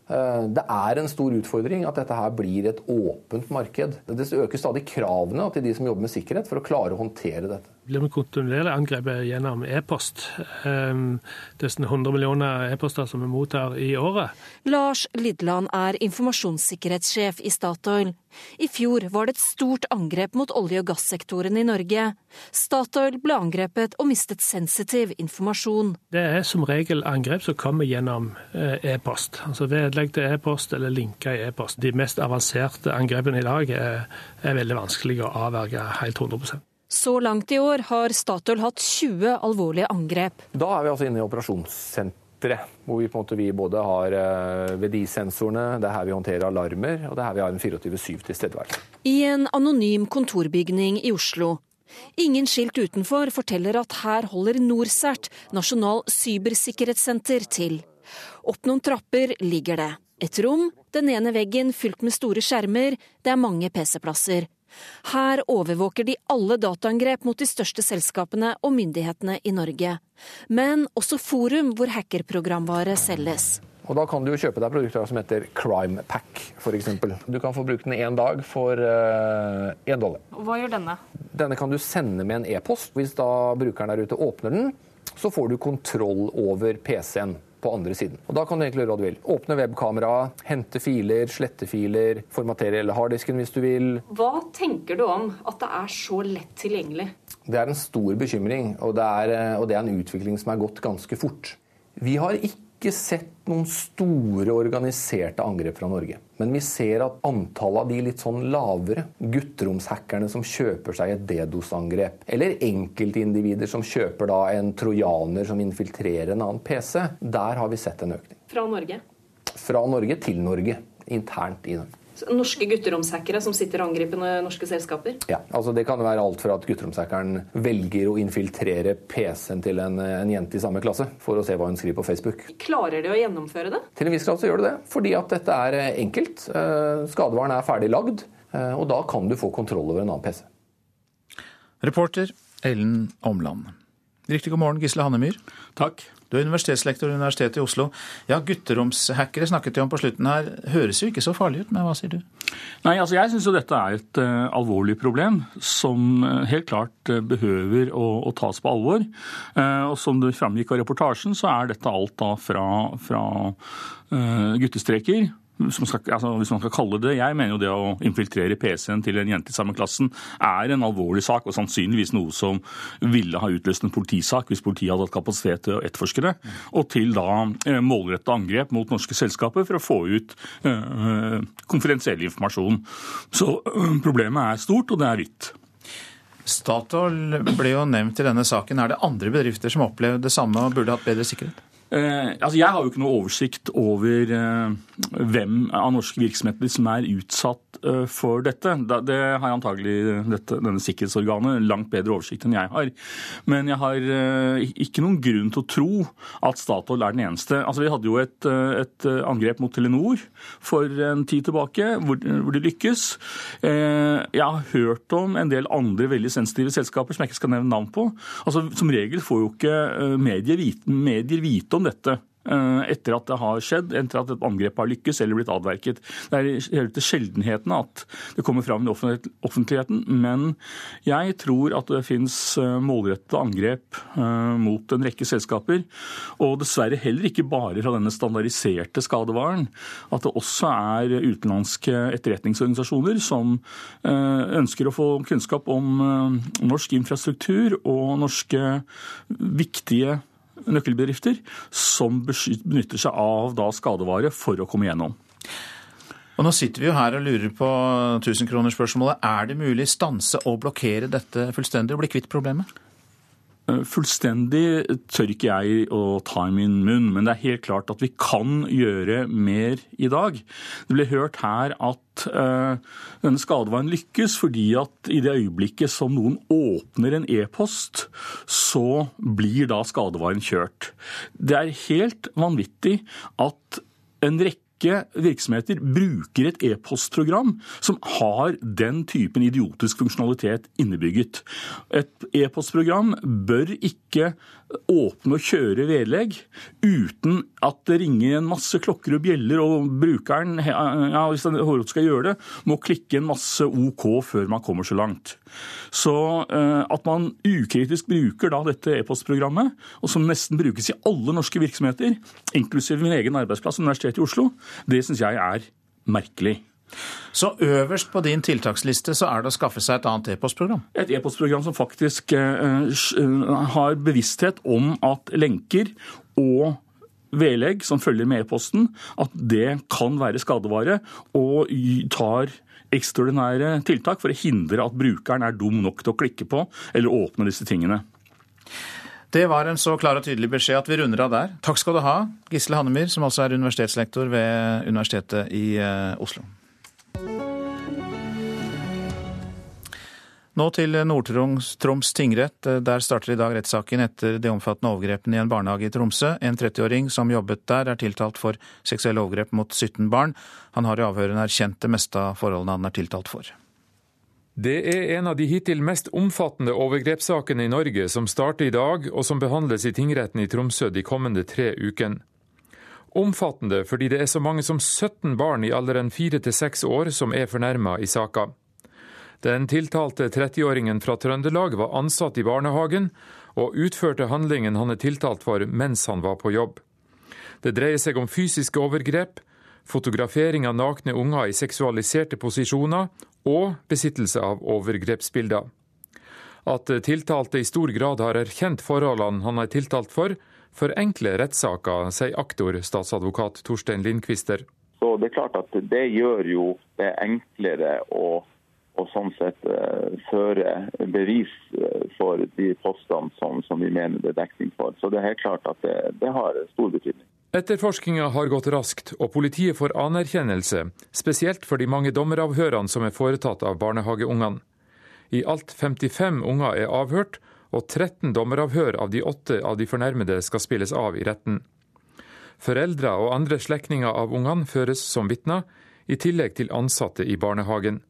Eh, det er en stor utfordring at dette her blir et åpent marked. Det øker stadig kravene til de som jobber med sikkerhet for å klare å håndtere dette. Blir vi kontinuerlig angrepet gjennom e-post. Det er 100 millioner e-poster som vi mottar i året. Lars Lidland er informasjonssikkerhetssjef i Statoil. I fjor var det et stort angrep mot olje- og gassektoren i Norge. Statoil ble angrepet og mistet sensitiv informasjon. Det er som regel angrep som kommer gjennom eh, e-post. Altså vedlegg til e-post eller linker i e-post. De mest avanserte angrepene i dag er, er veldig vanskelig å avverge helt 100 så langt i år har Statoil hatt 20 alvorlige angrep. Da er vi altså inne i operasjonssenteret, hvor vi på en måte vi både har eh, VDI-sensorene, det er her vi håndterer alarmer, og det er her vi har en 24-7 tilstedeværelse. I en anonym kontorbygning i Oslo. Ingen skilt utenfor forteller at her holder NorCERT, Nasjonal cybersikkerhetssenter, til. Opp noen trapper ligger det. Et rom, den ene veggen fylt med store skjermer, det er mange PC-plasser. Her overvåker de alle dataangrep mot de største selskapene og myndighetene i Norge. Men også forum hvor hackerprogramvare selges. Og Da kan du jo kjøpe deg produkter som heter Crime Pack, f.eks. Du kan få bruke den én dag for én uh, dollar. Hva gjør denne? Denne kan du sende med en e-post. Hvis da brukeren der ute åpner den, så får du kontroll over PC-en på andre siden. Og Da kan du egentlig gjøre hva du vil. Åpne webkameraet, hente filer, slette filer, formatere hele harddisken hvis du vil. Hva tenker du om at det er så lett tilgjengelig? Det er en stor bekymring, og det er, og det er en utvikling som er gått ganske fort. Vi har ikke ikke sett noen store organiserte angrep fra Norge. Men vi ser at antallet av de litt sånn lavere, gutteromshackerne som kjøper seg et DDoS-angrep, eller enkeltindivider som kjøper da en trojaner som infiltrerer en annen PC, der har vi sett en økning. Fra Norge? Fra Norge til Norge. Internt i Norge norske gutteromshackere som sitter og angriper norske selskaper? Ja, altså Det kan være alt fra at gutteromshackeren velger å infiltrere PC-en til en, en, jente i samme klasse for å se hva hun skriver på Facebook. Klarer de å gjennomføre det? Til en viss grad så gjør de det, fordi at dette er eh, enkelt. Eh, skadevaren er ferdig lagd, eh, og da kan du få kontroll over en annen PC. Reporter Ellen Omland. Riktig god morgen, Gisle Hannemyr. Takk. Du er universitetslektor ved Universitetet i Oslo. Ja, Gutteromshackere snakket vi om på slutten her. Høres jo ikke så farlig ut, men hva sier du? Nei, altså Jeg syns jo dette er et uh, alvorlig problem som uh, helt klart uh, behøver å, å, tas på alvor. og som det framgikk av reportasjen, så er dette alt da fra, fra guttestreker skal, altså, hvis man skal kalle det Jeg mener jo det å infiltrere PC-en til en jente i samme klassen er en alvorlig sak, og sannsynligvis noe som ville ha utløst en politisak hvis politiet hadde hatt kapasitet til å etterforske det. Og til da eh, målretta angrep mot norske selskaper for å få ut øh, konfidensiell informasjon. Så øh, problemet er stort, og det er hvitt. Statoil ble jo nevnt i denne saken. Er det andre bedrifter som opplevde det samme og burde hatt bedre sikkerhet? Eh, altså jeg har jo ikke noe oversikt over eh, hvem av norske virksomheter som er utsatt eh, for dette. Da, det har antagelig dette, denne sikkerhetsorganet langt bedre oversikt enn jeg har. Men jeg har eh, ikke noen grunn til å tro at Statoil er den eneste. Altså Vi hadde jo et, eh, et angrep mot Telenor for en tid tilbake, hvor, hvor det lykkes. Eh, jeg har hørt om en del andre veldig sensitive selskaper som jeg ikke skal nevne navn på. Altså Som regel får jo ikke medier vite, medier vite om dette eh, etter at det har skjedd, etter at et angrep har lykkes eller blitt avverket. Det er helt sjeldenheten at det kommer fram i offentligheten, men jeg tror at det finnes eh, målrettede angrep eh, mot en rekke selskaper. Og dessverre heller ikke bare fra denne standardiserte skadevaren. At det også er utenlandske etterretningsorganisasjoner som ønsker å få kunnskap om norsk infrastruktur og norske viktige nøkkelbedrifter som benytter seg av da skadevare for å komme gjennom. Og Nå sitter vi jo her og lurer på 1000-kronersspørsmålet. Er det mulig stanse og blokkere dette fullstendig og bli kvitt problemet? Eh, fullstendig tør ikke jeg å ta i min munn, men det er helt klart at vi kan gjøre mer i dag. Det ble hørt her at uh, denne skadevaren lykkes fordi at i det øyeblikket som noen åpner en e-post, så blir da skadevaren kjørt. Det er helt vanvittig at en rekke rekke virksomheter bruker et e-postprogram som har den typen idiotisk funksjonalitet innebygget. Et e-postprogram bør ikke åpne og kjøre vedlegg uten at det ringer en masse klokker og bjeller, og brukeren, ja, hvis den skal gjøre det, må klikke en masse OK før man kommer så langt. Så eh, at man ukritisk bruker da dette e-postprogrammet, og som nesten brukes i alle norske virksomheter, inklusiv min egen arbeidsplass, Universitetet i Oslo, det syns jeg er merkelig. Så øverst på din tiltaksliste så er det å skaffe seg et annet e-postprogram? Et e-postprogram som faktisk uh, har bevissthet om at lenker og vedlegg som følger med e-posten, at det kan være skadevare, og tar ekstraordinære tiltak for å hindre at brukeren er dum nok til å klikke på eller åpne disse tingene. Det var en så klar og tydelig beskjed at vi runder av der. Takk skal du ha, Gisle Hannemyr, som også er universitetslektor ved Universitetet i Oslo. Nå til Nord-Troms tingrett. Der starter i dag rettssaken etter de omfattende overgrepene i en barnehage i Tromsø. En 30-åring som jobbet der, er tiltalt for seksuelle overgrep mot 17 barn. Han har i avhørene erkjent det meste av forholdene han er tiltalt for. Det er en av de hittil mest omfattende overgrepssakene i Norge som starter i dag, og som behandles i tingretten i Tromsø de kommende tre ukene. Omfattende fordi det er så mange som 17 barn i alderen 4 til 6 år som er fornærma i saka. Den tiltalte 30-åringen fra Trøndelag var ansatt i barnehagen, og utførte handlingen han er tiltalt for mens han var på jobb. Det dreier seg om fysiske overgrep, fotografering av nakne unger i seksualiserte posisjoner og besittelse av overgrepsbilder. At tiltalte i stor grad har erkjent forholdene han er tiltalt for, forenkler rettssaker, sier aktor statsadvokat Torstein Lindqvister. Så det er klart at det gjør jo det enklere å å sånn sett uh, føre bevis eh, for de postene som, som, vi mener det er dekning for. Så det er helt klart at det, det har stor betydning. Etterforskninga har gått raskt, og politiet får anerkjennelse, spesielt for de mange dommeravhørene som er foretatt av barnehageungene. I alt 55 unger er avhørt, og 13 dommeravhør av de åtte av de fornærmede skal spilles av i retten. Foreldre og andre slektninger av ungene føres som vitner, i tillegg til ansatte i barnehagen.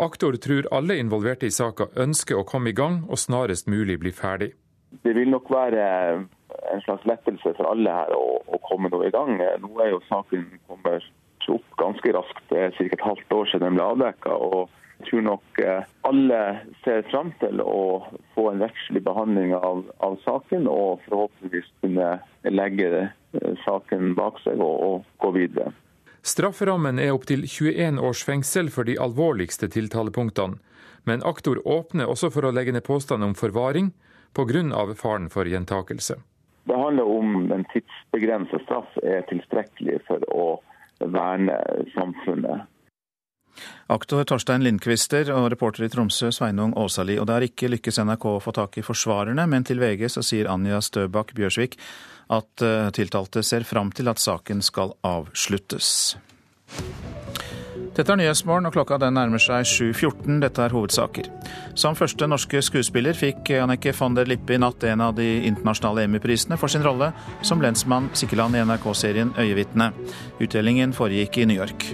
Aktor tror alle involverte i saka ønsker å komme i gang og snarest mulig bli ferdig. Det vil nok være en slags lettelse for alle her å, å komme noe i gang. Nå er jo saken kommet opp ganske raskt. Det er ca. et halvt år siden den ble avdekka. Jeg tror nok eh, alle ser fram til å få en rettslig behandling av, av, saken, og forhåpentligvis kunne legge eh, saken bak seg og, og gå videre. Strafferammen er opptil 21 års fengsel for de alvorligste tiltalepunktene, men aktor åpner også for å legge ned påstand om forvaring pga. faren for gjentakelse. Det handler om en tidsbegrenset straff er tilstrekkelig for å verne samfunnet. Aktor Torstein Lindqvister og reporter i Tromsø Sveinung Åsali. Og det har ikke lykkes NRK å få tak i forsvarerne, men til VG så sier Anja Støbakk Bjørsvik at eh, tiltalte ser fram til at saken skal avsluttes. Dette er Nyhetsmorgen, og klokka den nærmer seg 7.14. Dette er hovedsaker. Som første norske skuespiller fikk Annike von der Lippe i natt en av de internasjonale Emmy-prisene for sin rolle som lensmann Sikkeland i NRK-serien Øyevitne. Utdelingen foregikk i New York.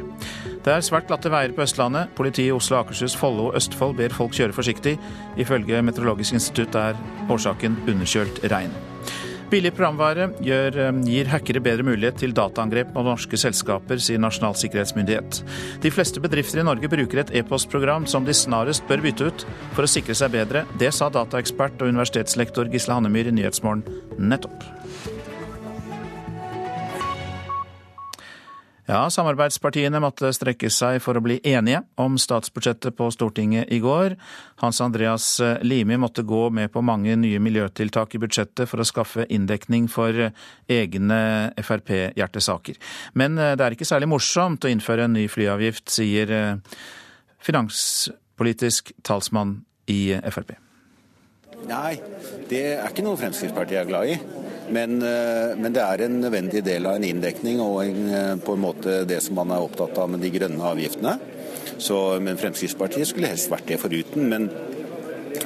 Det er svært glatte veier på Østlandet. Politiet i Oslo, Akershus, Follo og Østfold ber folk kjøre forsiktig. Ifølge Meteorologisk institutt er årsaken underkjølt regn. Billig programvare gjør, eh, gir hackere bedre mulighet til dataangrep mot norske selskaper, sier Nasjonal sikkerhetsmyndighet. De fleste bedrifter i Norge bruker et e-postprogram som de snarest bør bytte ut for å sikre seg bedre. Det sa dataekspert og universitetslektor Gisle Hannemyr i Nyhetsmorgen nettopp. Ja, samarbeidspartiene måtte strekke seg for å bli enige om statsbudsjettet på Stortinget i går. Hans Andreas Limi måtte gå med på mange nye miljøtiltak i budsjettet for å skaffe inndekning for egne Frp-hjertesaker. Men eh, det er ikke særlig morsomt å innføre en ny flyavgift, sier eh, finanspolitisk talsmann i Frp. Nei, det er ikke noe Fremskrittspartiet er glad i. Men, eh, men, det er en nødvendig del av en inndekning og en, eh, på en måte det som man er opptatt av med de grønne avgiftene. Så, men Fremskrittspartiet skulle helst vært det foruten. Men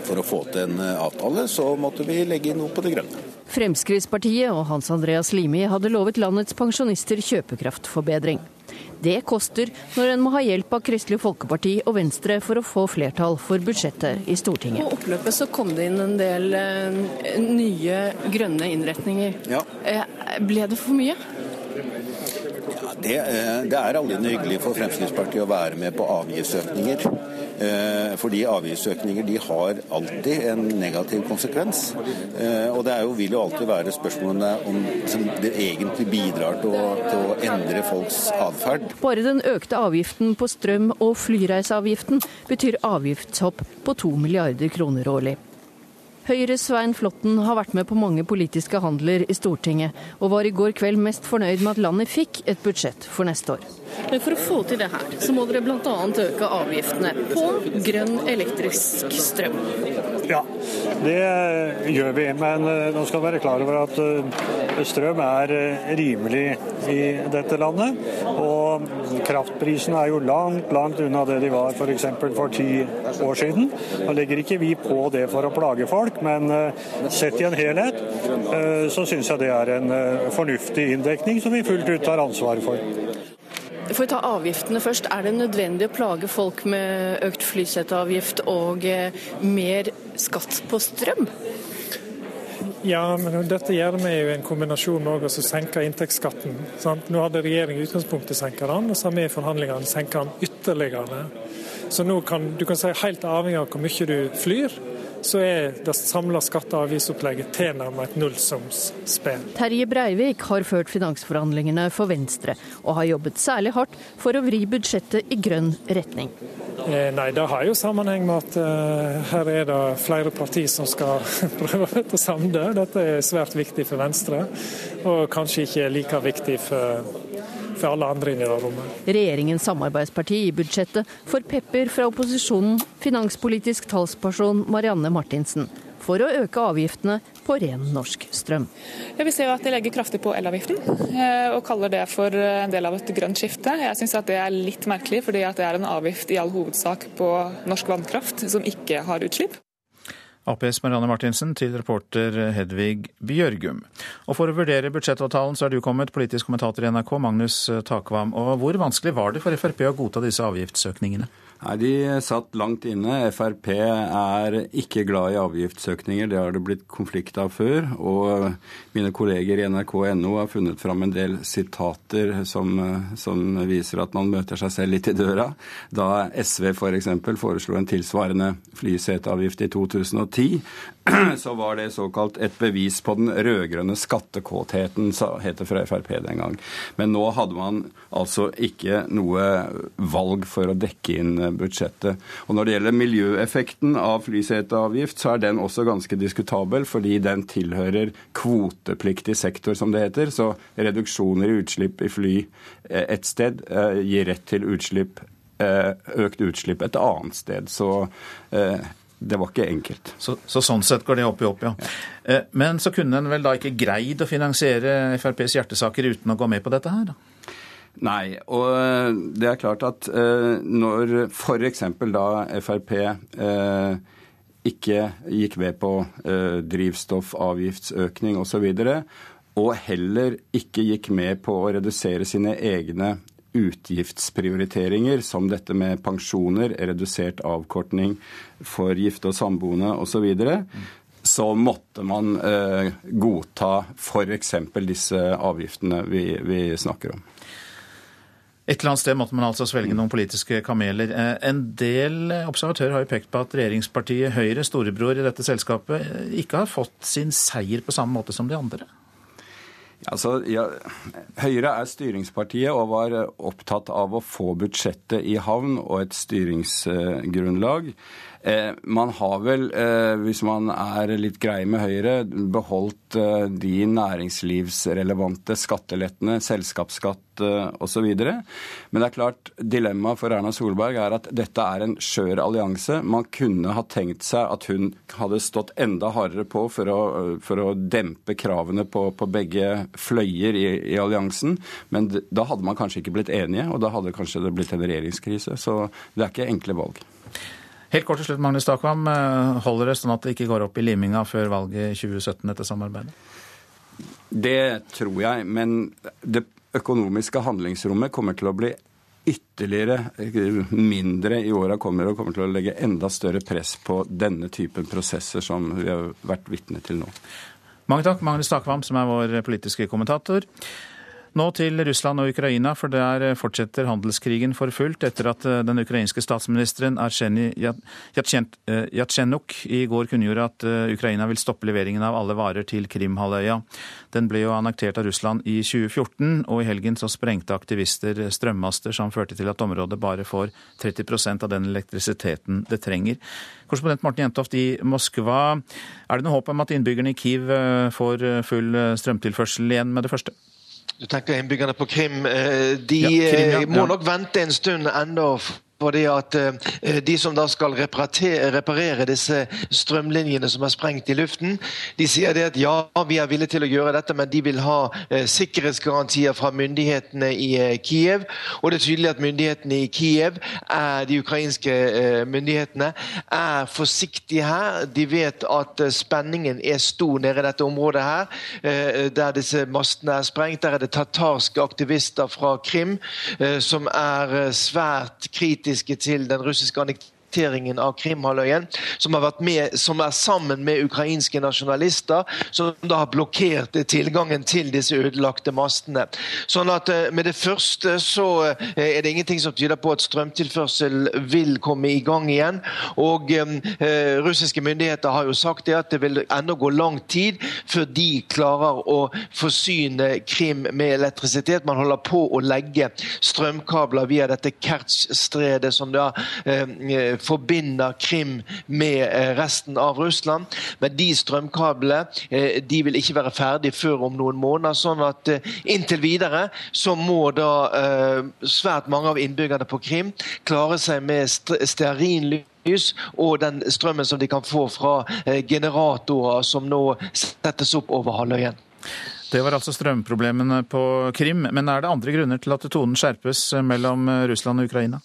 for å få til en eh, avtale, så måtte vi legge inn noe på det grønne. Fremskrittspartiet og Hans Andreas Limi hadde lovet landets pensjonister kjøpekraftforbedring. Det koster når en må ha hjelp av Kristelig Folkeparti og Venstre for å få flertall for budsjettet i Stortinget. På oppløpet så kom det inn en del eh, nye grønne innretninger. Ja. Eh, ble det for mye? Det, eh, det er aldri noe hyggelig for Fremskrittspartiet å være med på avgiftsøkninger. Eh, fordi avgiftsøkninger de har alltid en negativ konsekvens. Eh, og det jo, vil jo alltid være spørsmålene om som det egentlig bidrar til å, til å endre folks atferd. Bare den økte avgiften på strøm og flyreiseavgiften betyr avgiftshopp på to milliarder kroner årlig. Høyres Svein Flåtten har vært med på mange politiske handler i Stortinget, og var i går kveld mest fornøyd med at landet fikk et budsjett for neste år. Men for å få til det her, så må dere bl.a. øke avgiftene på grønn elektrisk strøm. Ja, det gjør vi. Men eh, nå skal vi være klar over at eh, strøm er eh, rimelig i dette landet. Og kraftprisene er jo langt, langt unna det de var f.eks. For, for ti år siden. Nå legger ikke vi på det for å plage folk, men sett i en helhet så syns jeg det er en fornuftig inndekning som vi fullt ut tar ansvar for. For å ta avgiftene først, Er det nødvendig å plage folk med økt flyseteavgift og eh, mer skatt på strøm? Ja, men dette gjør vi jo en kombinasjon med å senke inntektsskatten. Sant? Nå hadde regjeringen i utgangspunktet senka den, og så har vi i forhandlingene senka den ytterligere. Så nå kan du kan si helt avhengig av hvor mye du flyr, så er det samla skatte- og avgiftsopplegget tilnærmet et nullsumsspill. Terje Breivik har ført finansforhandlingene for Venstre, og har jobbet særlig hardt for å vri budsjettet i grønn retning. Eh, nei, Det har jo sammenheng med at eh, her er det flere partier som skal prøve å samle. Dette er svært viktig for Venstre, og kanskje ikke like viktig for for alle andre inn i det rommet. Regjeringens samarbeidsparti i budsjettet får pepper fra opposisjonen, finanspolitisk talsperson Marianne Martinsen, for å øke avgiftene på ren norsk strøm. Ja, vi ser jo at de legger kraftig på elavgiften, eh, og kaller det for en del av et grønt skifte. Jeg syns det er litt merkelig, fordi det er en avgift i all hovedsak på norsk vannkraft som ikke har utslipp. Aps Marianne Martinsen til reporter Hedvig Bjørgum. Og For å vurdere budsjettavtalen så er du kommet, politisk kommentator i NRK, Magnus Takvam. Og Hvor vanskelig var det for Frp å godta disse avgiftsøkningene? Nei, De satt langt inne. Frp er ikke glad i avgiftsøkninger. Det har det blitt konflikt av før. Og mine kolleger i nrk.no har funnet fram en del sitater som, som, viser at man møter seg selv litt i døra. Da SV f.eks. For foreslo en tilsvarende flyseteavgift i 2010, så var det såkalt et bevis på den rød-grønne skattekåtheten, het det fra Frp den gang. Men nå hadde man altså ikke noe valg for å dekke inn budsjettet. Og Når det gjelder miljøeffekten av flyseteavgift, så er den også ganske diskutabel, fordi den tilhører kvotepliktig sektor, som det heter. Så reduksjoner i utslipp i fly eh, et sted eh, gir rett til utslipp, eh, økt utslipp et annet sted. Så det var ikke enkelt. Så, så, sånn sett går det opp i opp, ja. ja. Men så kunne en vel da ikke greid å finansiere FrPs hjertesaker uten å gå med på dette her? da? Nei, og det er klart at når f.eks. da Frp ikke gikk med på drivstoffavgiftsøkning osv., og, og heller ikke gikk med på å redusere sine egne utgiftsprioriteringer, som dette med pensjoner, redusert avkortning for gifte og samboende osv., så, så måtte man eh, godta f.eks. disse avgiftene vi, vi snakker om. Et eller annet sted måtte man altså svelge noen politiske kameler. Eh, en del observatører har jo pekt på at regjeringspartiet Høyre, storebror i dette selskapet, ikke har fått sin seier på samme måte som de andre. Altså, ja, Høyre er styringspartiet og var opptatt av å få budsjettet i havn og et styringsgrunnlag. Eh, man har vel, eh, hvis man er litt grei med Høyre, beholdt eh, de næringslivsrelevante skattelettene, selskapsskatt eh, osv. Men det er klart, dilemmaet for Erna Solberg er at dette er en skjør allianse. Man kunne ha tenkt seg at hun hadde stått enda hardere på for å, for å dempe kravene på, på begge fløyer i, i, alliansen. Men da hadde man kanskje ikke blitt enige, og da hadde kanskje det blitt en regjeringskrise. Så det er ikke enkle valg. Helt kort til slutt, Magnus Takvam. Eh, holder det sånn at det ikke går opp i liminga før valget i 2017, dette samarbeidet? Det tror jeg, men det økonomiske handlingsrommet kommer til å bli ytterligere mindre i åra kommer og kommer til å legge enda større press på denne typen prosesser som vi har vært vitne til nå. Mange takk, Magnus Takvam, som er vår politiske kommentator. Nå til Russland og Ukraina, for der fortsetter handelskrigen for fullt etter at eh, den ukrainske statsministeren Arsjenij Jatsjenuk eh, i går kunngjorde at eh, Ukraina vil stoppe leveringen av alle varer til Krimhalvøya. Den ble jo annektert av Russland i 2014, og i helgen så sprengte aktivister strømmaster som førte til at området bare får 30% av den elektrisiteten det trenger. Korrespondent Morten Jentoft i Moskva, er det noe håp om at innbyggerne i Kiev får full strømtilførsel igjen med det første? Du tenker innbyggerne på Krim. Eh, de ja, Krim, ja. Eh, må nok vente en stund enda fordi at eh, De som da skal reparere disse strømlinjene som er sprengt i luften, de sier det at ja, vi er villige til å gjøre dette, men de vil ha eh, sikkerhetsgarantier fra myndighetene i eh, Kiev. Og det er tydelig at myndighetene i Kiev, de ukrainske myndighetene, er forsiktige her. De vet at spenningen er stor nede i dette området her, der disse mastene er sprengt. Der er det tatarske aktivister fra Krim som er svært kritiske kritiske til den russiske annekteringen annekteringen av Krimhalvøya, som som er sammen med ukrainske nasjonalister, som da har blokkert tilgangen til disse ødelagte mastene. Sånn at eh, Med det første så eh, er det ingenting som tyder på at strømtilførsel vil komme i gang igjen. Og eh, Russiske myndigheter har jo sagt det at det vil ennå gå lang tid før de klarer å forsyne Krim med elektrisitet. Man holder på å legge strømkabler via dette Kertsj-stredet, som da eh, forbinder Krim med eh, resten av Russland. Men de strømkablene eh, de vil ikke være ferdig før om noen måneder. sånn at eh, inntil videre så må da svært mange av innbyggerne på Krim klare seg med stearinlys og den strømmen som de kan få fra generatorer som nå settes opp over halvøyen. Det var altså strømproblemene på Krim. Men er det andre grunner til at tonen skjerpes mellom Russland og Ukraina?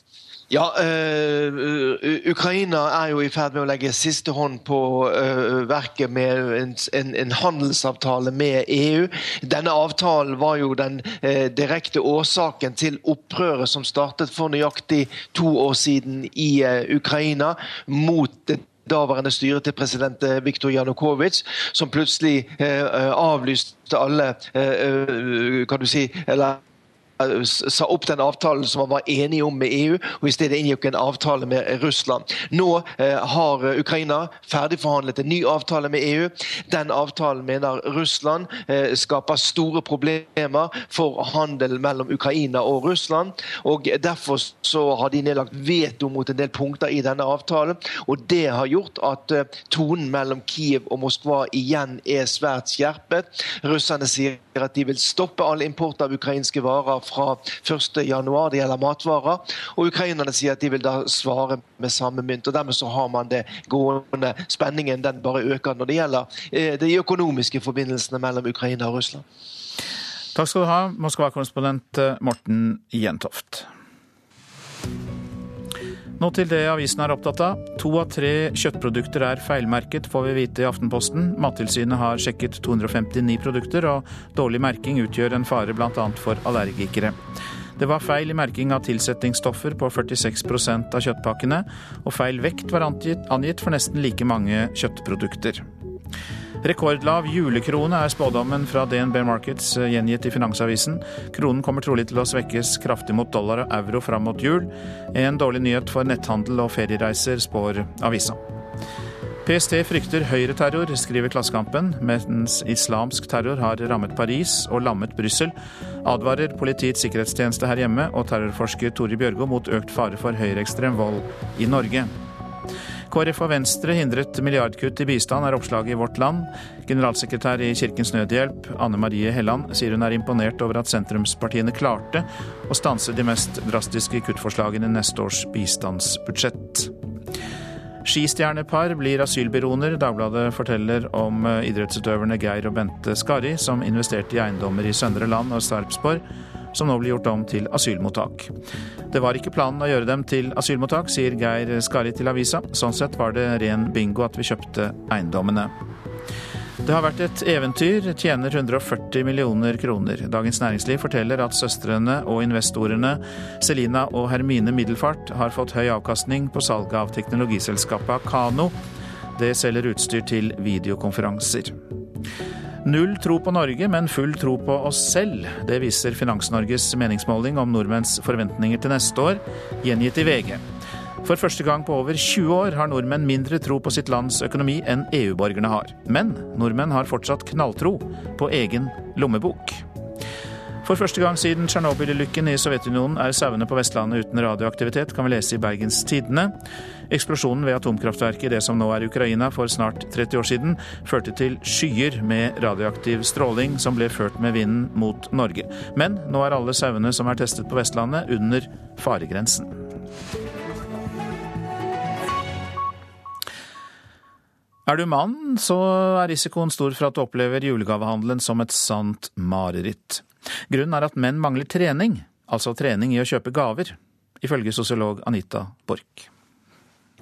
Ja, uh, Ukraina er jo i ferd med å legge siste hånd på uh, verket med en, en, en, handelsavtale med EU. Denne avtalen var jo den uh, direkte årsaken til opprøret som startet for nøyaktig to år siden i Ukraina mot det daværende styret til president Viktor Janukovitsj, som plutselig avlyste alle kan du si, eller sa opp den avtalen som man var enige om med EU, og i stedet inngikk en avtale med Russland. Nå eh, har Ukraina ferdigforhandlet en ny avtale med EU. Den avtalen mener Russland eh, skaper store problemer for handel mellom Ukraina og Russland. og Derfor så har de nedlagt veto mot en del punkter i denne avtalen. og Det har gjort at tonen mellom Kiev og Moskva igjen er svært skjerpet. Russerne sier at de vil stoppe all import av ukrainske varer fra 1.1. Det gjelder matvarer. Og ukrainerne sier at de vil da svare med samme mynt. og Dermed så har man det gående. Spenningen den bare øker når det gjelder eh, de økonomiske forbindelsene mellom Ukraina og Russland. Takk skal du ha, Moskva-korrespondent eh, Morten Jentoft. Nå til det avisen er opptatt av. To av tre kjøttprodukter er feilmerket, får vi vite i Aftenposten. Mattilsynet har sjekket 259 produkter, og dårlig merking utgjør en fare bl.a. for allergikere. Det var feil i merking av tilsettingsstoffer på 46% av kjøttpakkene, og feil vekt var angitt for nesten like mange kjøttprodukter. Rekordlav julekrone er spådommen fra DNB Markets eh, gjengitt i Finansavisen. Kronen kommer trolig til å svekkes kraftig mot dollar og euro fram mot jul. En dårlig nyhet for netthandel og feriereiser, spår avisa. PST frykter høyreterror, skriver Klassekampen. Mens islamsk terror har rammet Paris og lammet Brussel, advarer Politiets sikkerhetstjeneste her hjemme og terrorforsker Tore Bjørgo mot økt fare for høyreekstrem vold i Norge. KrF og Venstre hindret milliardkutt i bistand, er oppslaget i Vårt Land. Generalsekretær i Kirkens Nødhjelp, Anne Marie Helland, sier hun er imponert over at sentrumspartiene klarte å stanse de mest drastiske kuttforslagene i neste års bistandsbudsjett. Skistjernepar blir asylbyråer. Dagbladet forteller om idrettsutøverne Geir og Bente Skari, som investerte i eiendommer i Søndre Land og Sarpsborg, som nå blir gjort om til asylmottak. Det var ikke planen å gjøre dem til asylmottak, sier Geir Skari til avisa. Sånn sett var det ren bingo at vi kjøpte eiendommene. Det har vært et eventyr, tjener 140 millioner kroner. Dagens Næringsliv forteller at søstrene og investorene Selina og Hermine Middelfart har fått høy avkastning på salget av teknologiselskapet Akano. Det selger utstyr til videokonferanser. Null tro på Norge, men full tro på oss selv. Det viser Finans-Norges meningsmåling om nordmenns forventninger til neste år, gjengitt i VG. For første gang på over 20 år har nordmenn mindre tro på sitt lands økonomi enn EU-borgerne har. Men nordmenn har fortsatt knalltro på egen lommebok. For første gang siden Tsjernobyl-ulykken i Sovjetunionen er sauene på Vestlandet uten radioaktivitet, kan vi lese i Bergens Tidende. Eksplosjonen ved atomkraftverket i det som nå er Ukraina for snart 30 år siden, førte til skyer med radioaktiv stråling som ble ført med vinden mot Norge. Men nå er alle sauene som er testet på Vestlandet, under faregrensen. Er du mann, så er risikoen stor for at du opplever julegavehandelen som et sant mareritt. Grunnen er at menn mangler trening, altså trening i å kjøpe gaver, ifølge sosiolog Anita Borch.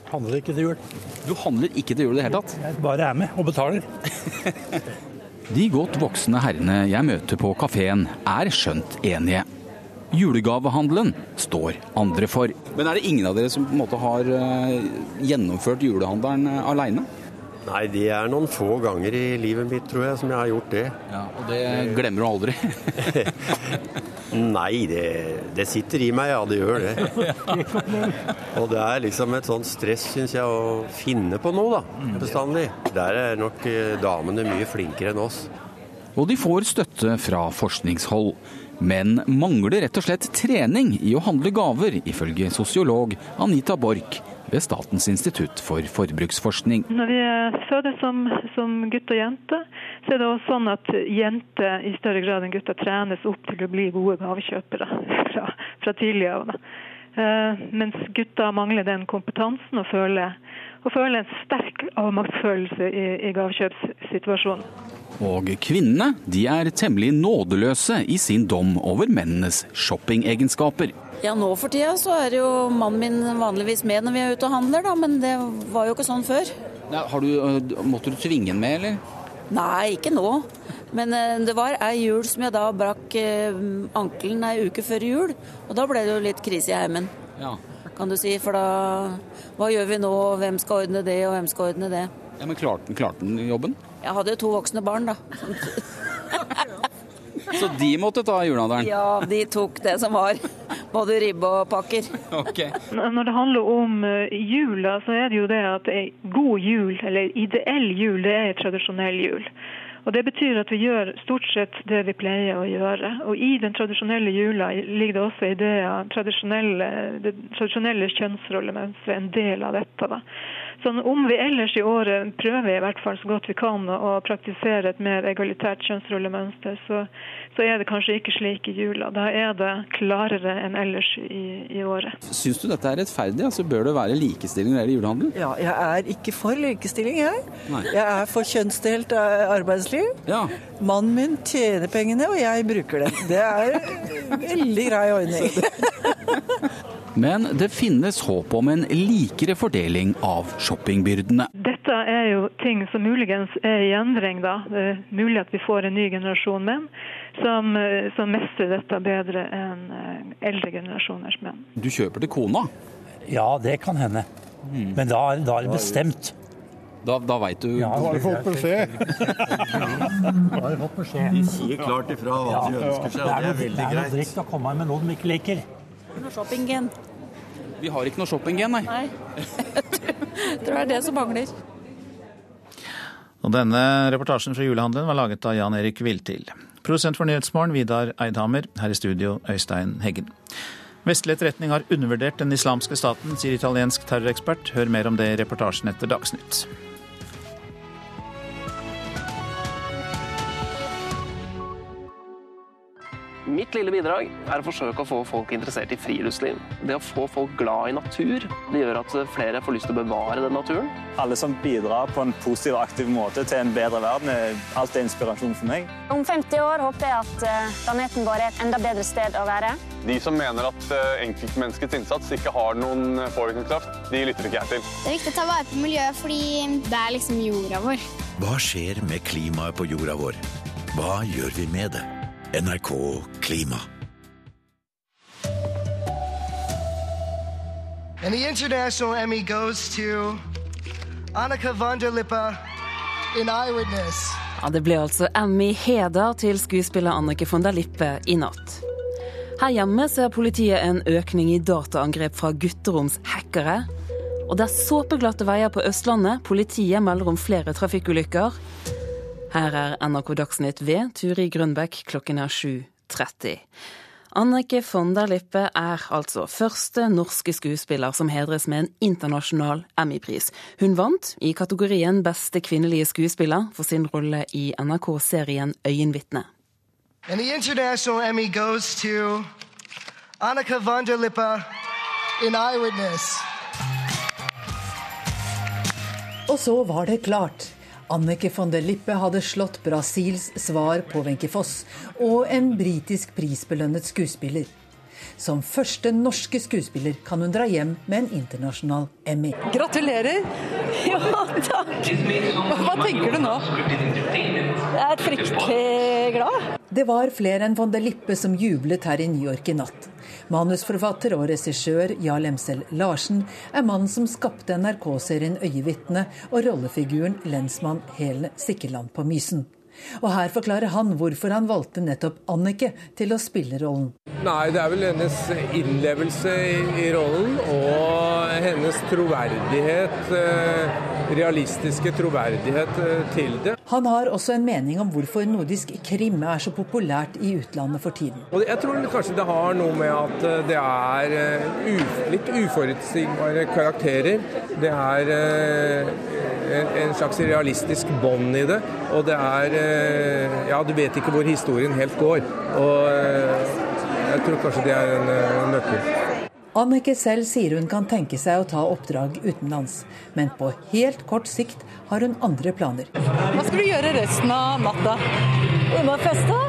Handler ikke til jul. Du handler ikke til jul i det hele tatt? Jeg bare er med og betaler. De godt voksne herrene jeg møter på kafeen er skjønt enige. Julegavehandelen står andre for. Men er det ingen av dere som på en måte har eh, gjennomført julehandelen eh, aleine? Nei, det er noen få ganger i livet mitt, tror jeg, som jeg har gjort det. Ja, Og det glemmer du aldri? Nei, det, det, sitter i meg, ja, det gjør det. Og det er liksom et sånt stress, syns jeg, å finne på noe, da. Bestandig. Der er nok eh, damene mye flinkere enn oss. Og de får støtte fra forskningshold. Men mangler rett og slett trening i å handle gaver, ifølge sosiolog Anita Borch ved Statens institutt for forbruksforskning. Når vi fødes som, som gutt og jente, så er det også sånn at jenter i større grad enn gutter trenes opp til å bli gode gavekjøpere fra, fra tidlig av. Uh, mens gutter mangler den kompetansen og føler, og føler en sterk avmaktsfølelse i, i gavekjøpssituasjonen. Og kvinnene de er temmelig nådeløse i sin dom over mennenes shoppingegenskaper. Ja, nå for tida så er jo mannen min vanligvis med når vi er ute og handler, da, men det var jo ikke sånn før. Ja, du, øh, måtte du tvinge ham med, eller? Nei, ikke nå. Men øh, det var ei jul som jeg da brakk øh, ankelen ei uke før jul. Og da ble det jo litt krise i heimen, ja. kan du si. For da Hva gjør vi nå, hvem skal ordne det, og hvem skal ordne det? Ja, Men klarte han jobben? Jeg hadde jo to voksne barn, da. Så de måtte ta julehandelen? Ja, de tok det som var. Både ribbe og pakker. Okay. Når det handler om eh, jula, så er det jo det at god jul, eller ideell jul, det er tradisjonell jul. Og Det betyr at vi gjør stort sett det vi pleier å gjøre. Og I den tradisjonelle jula ligger det også ideer, tradisjonelle, det tradisjonelle kjønnsrollemønsteret, en del av dette. da. Sånn, om vi ellers i året prøver i hvert fall så godt vi kan å praktisere et mer egalitært kjønnsrollemønster, så, så, er det kanskje ikke slik i jula. Da er det klarere enn ellers i, i året. Syns du dette er rettferdig? Altså, bør det være likestilling når det gjelder julehandel? Ja, jeg er ikke for likestilling, jeg. Nei. Jeg er for kjønnsdelt eh, arbeidsliv. Ja. Mannen min tjener pengene, og jeg bruker dem. Det er veldig grei ordning. Men det finnes håp om en likere fordeling av shoppingbyrdene. Dette er jo ting som muligens er i endring. da. Det er mulig at vi får en ny generasjon menn som, som mestrer dette bedre enn eh, eldre generasjoners menn. Du kjøper til kona? Ja, det kan hende. Mm. Men da, da er det bestemt. Da, da veit du Ja, har du fått beskjed? da har du fått beskjed. De sier klart ifra hva de ønsker seg, og det er veldig greit. Det er noe dritt å komme med noe de ikke liker. Noe shoppingen. Vi har ikke noe shopping-gen, nei. nei. Jeg tror det er det som mangler. Og denne reportasjen fra julehandelen var laget av Jan Erik Viltil. Produsent for Nyhetsmorgen, Vidar Eidhammer. Her i studio, Øystein Heggen. Vestlig etterretning har undervurdert den islamske staten, sier italiensk terrorekspert. Hør mer om det i reportasjen etter Dagsnytt. Mitt lille bidrag er å forsøke å få folk interessert i friluftsliv. Det å få folk glad i natur, det gjør at flere får lyst til å bevare den naturen. Alle som bidrar på en positiv og aktiv måte til en bedre verden, er alltid inspirasjon for meg. Om 50 år håper jeg at eh, planeten vår er et enda bedre sted å være. De som mener at eh, enkeltmenneskets innsats ikke har noen påvirkningskraft, de lytter ikke jeg til. Det er viktig å ta vare på miljøet fordi det er liksom jorda vår. Hva skjer med klimaet på jorda vår? Hva gjør vi med det? NRK Klima. And the International Emmy goes to Annika von der Lippe in Eyewitness. Ja, det ble altså Emmy-heder til skuespiller Annike von der Lippe i natt. Her hjemme ser politiet en økning i dataangrep fra gutteromshackere. Og det er såpeglatte veier på Østlandet. Politiet melder om flere trafikkulykker. Her er NRK Dagsnytt ved Turi Grønbekk klokken er 7.30. Annike von der Lippe er altså første norske skuespiller som hedres med en internasjonal Emmy-pris. Hun vant i kategorien Beste kvinnelige skuespiller for sin rolle i NRK-serien Øyenvitne. And the International Emmy goes to Annika von der Lippe in Eyewitness. Og så var det klart. Annike von der Lippe hadde slått Brasils svar på Wenche Foss og en britisk prisbelønnet skuespiller. Som første norske skuespiller kan hun dra hjem med en internasjonal Emmy. Gratulerer! Ja, takk! Hva tenker du nå? Jeg er fryktelig glad. Det var flere enn von der Lippe som jublet her i New York i natt. Manusforfatter og regissør Jarl Emsel Larsen er mannen som skapte NRK-serien 'Øyevitne' og rollefiguren lensmann Helen Sikkerland på Mysen. Og her forklarer han hvorfor han valgte nettopp Annike til å spille rollen. Nei, det er vel hennes innlevelse i, rollen og hennes troverdighet. Eh, realistiske troverdighet eh, til det. Han har også en mening om hvorfor nordisk krim er så populært i utlandet for tiden. Og jeg tror kanskje det har noe med at eh, det er litt uforutsigbare karakterer. Det er en slags realistisk bånd i det. Og det er Ja, du vet ikke hvor historien helt går. Og jeg tror kanskje det er en nøkkel. Annike selv sier hun kan tenke seg å ta oppdrag utenlands, men på helt kort sikt har hun andre planer. Hva skal du gjøre resten av natta? Unna må feste.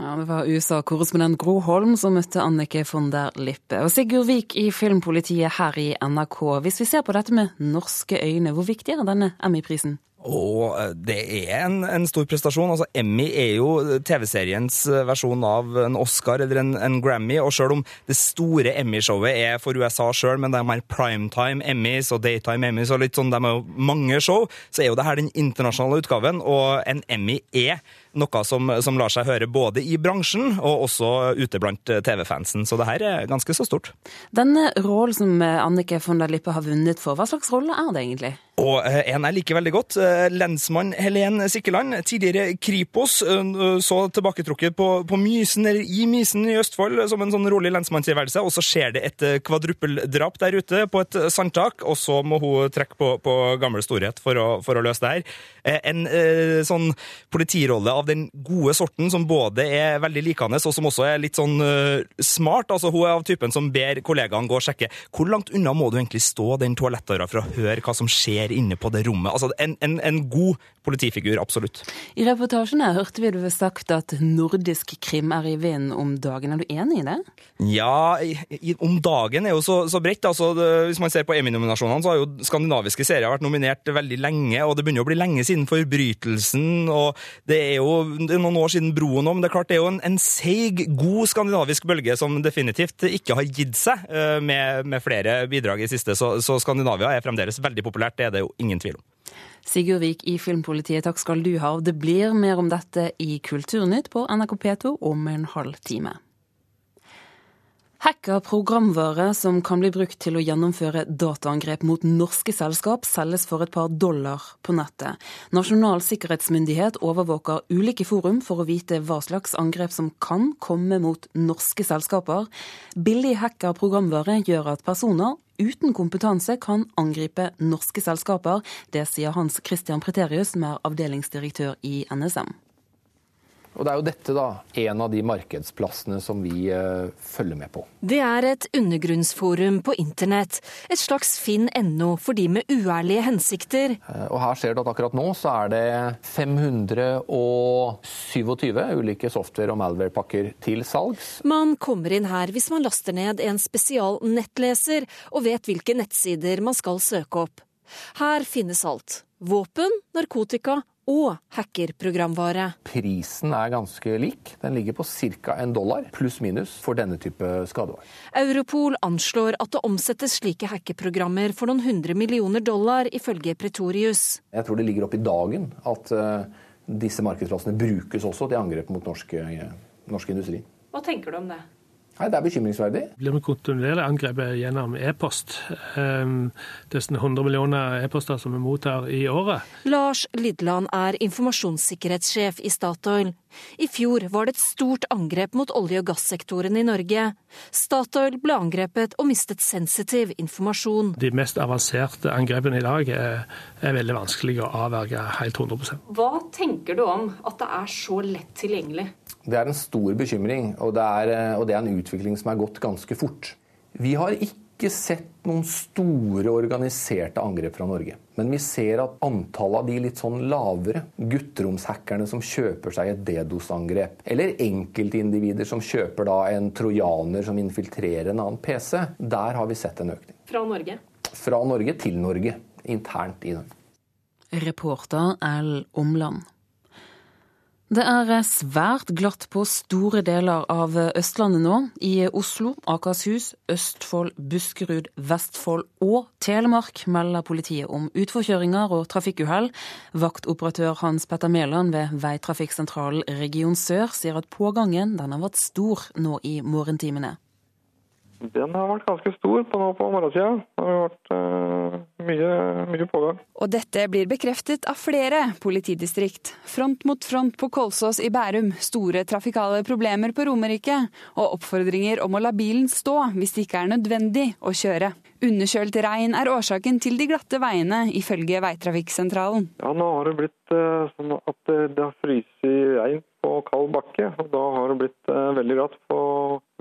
Ja, Det var USA-korrespondent Gro Holm som møtte Annike von der Lippe. Og Sigurd Vik i Filmpolitiet her i NRK. Hvis vi ser på dette med norske øyne, hvor viktig er denne Emmy-prisen? Og eh, det er en, en, stor prestasjon. Altså, Emmy er jo TV-seriens eh, versjon av en Oscar eller en, en Grammy. Og selv om det store Emmy-showet er for USA sjøl, men er mer primetime Emmys og daytime Emmys og litt sånn, de er jo mange show, så er jo det her den internasjonale utgaven. Og en Emmy er noe som, som, lar seg høre både i bransjen og også ute blant TV-fansen. Så det her er ganske så stort. Denne rollen som Annike von der Lippe har vunnet for, hva slags rolle er det egentlig? Og eh, en jeg liker veldig godt. Eh, lensmann Helen Sikkeland, tidligere Kripos, eh, så tilbaketrukket på, på Mysen, eller i Mysen i Østfold, som en sånn rolig lensmannstilværelse. Og så skjer det et kvadruppeldrap der ute på et sandtak, og så må hun trekke på, på gammel storhet for å, for å løse det her. En sånn politirolle av den gode sorten, som både er veldig likende, og som også er litt sånn smart. Altså, hun er av typen som ber kollegaene gå og sjekke. Hvor langt unna må du egentlig stå den toalettdøra for å høre hva som skjer inne på det rommet? Altså, en, en, en god politifigur, absolutt. I reportasjen her hørte vi du sagt at nordisk krim er i vinden om dagen. Er du enig i det? Ja, i, om dagen er jo så, så bredt. Altså, det, hvis man ser på Emmy-nominasjonene, så har jo skandinaviske serier vært nominert veldig lenge, og det begynner å bli lenge siden Forbrytelsen, og det er jo det er noen år siden Broen men det er klart det er jo en, en seig, god skandinavisk bølge som definitivt ikke har gitt seg, eh, med, med flere bidrag i siste. Så, så Skandinavia er fremdeles veldig populært, det er det jo ingen tvil om. Sigurd Vik i Filmpolitiet, takk skal du ha. Det blir mer om dette i Kulturnytt på NRK P2 om en halv time. Hacka programvare som kan bli brukt til å gjennomføre dataangrep mot norske selskap, selges for et par dollar på nettet. Nasjonal sikkerhetsmyndighet overvåker ulike forum for å vite hva slags angrep som kan komme mot norske selskaper. Billig hacka programvare gjør at personer uten kompetanse kan angripe norske selskaper. Det sier Hans Christian Preterius, som er avdelingsdirektør i NSM. Og Det er jo dette da, en av de markedsplassene som vi eh, følger med på. Det er et undergrunnsforum på internett. Et slags finn.no for de med uærlige hensikter. Eh, og Her ser du at akkurat nå så er det 527 ulike software- og malware-pakker til salgs. Man kommer inn her hvis man laster ned en spesial nettleser og vet hvilke nettsider man skal søke opp. Her finnes alt. Våpen, narkotika og hackerprogramvare. Prisen er ganske lik. Den ligger på ca. en dollar pluss-minus for denne type skadevare. Europol anslår at det omsettes slike hackerprogrammer for noen hundre millioner dollar, ifølge Pretorius. Jeg tror det ligger opp i dagen at uh, disse markedsplassene brukes også til angrep mot norsk, uh, norsk industri. Hva tenker du om det? Nei, Det er bekymringsverdig. Blir vi kontinuerlig angrepet gjennom e-post. Um, det er 100 millioner e-poster som vi mottar i året. Lars Lidland er informasjonssikkerhetssjef i Statoil. I fjor var det et stort angrep mot olje- og gassektoren i Norge. Statoil ble angrepet og mistet sensitiv informasjon. De mest avanserte angrepene i dag er, er veldig vanskelig å avverge helt 100% Hva tenker du om at det er så lett tilgjengelig? Det er en stor bekymring, og det er, eh, og det er en utvikling som er gått ganske fort. Vi har ikke sett noen store organiserte angrep fra Norge. Men vi ser at antallet av de litt sånn lavere gutteromshackerne som kjøper seg et DDoS-angrep, eller enkeltindivider som kjøper da en trojaner som infiltrerer en annen PC, der har vi sett en økning. Fra Norge? Fra Norge til Norge. Internt i Norge. Reporter L. Omland. Det er svært glatt på store deler av Østlandet nå. I Oslo, Akershus, Østfold, Buskerud, Vestfold og Telemark melder politiet om utforkjøringer og trafikkuhell. Vaktoperatør Hans Petter Mæland ved Veitrafikksentralen Region Sør sier at pågangen har vært stor nå i morgentimene. Den har vært ganske stor på, nå på morgensida. Det har vært uh, mye, mye, pågang. Og dette blir bekreftet av flere politidistrikt. Front mot front på Kolsås i Bærum, store trafikale problemer på Romerike og oppfordringer om å la bilen stå hvis det ikke er nødvendig å kjøre. Underkjølt regn er årsaken til de glatte veiene, ifølge Veitrafikksentralen. Ja, Nå har det blitt uh, sånn at det har fryst regn på kald bakke. og Da har det blitt uh, veldig glatt på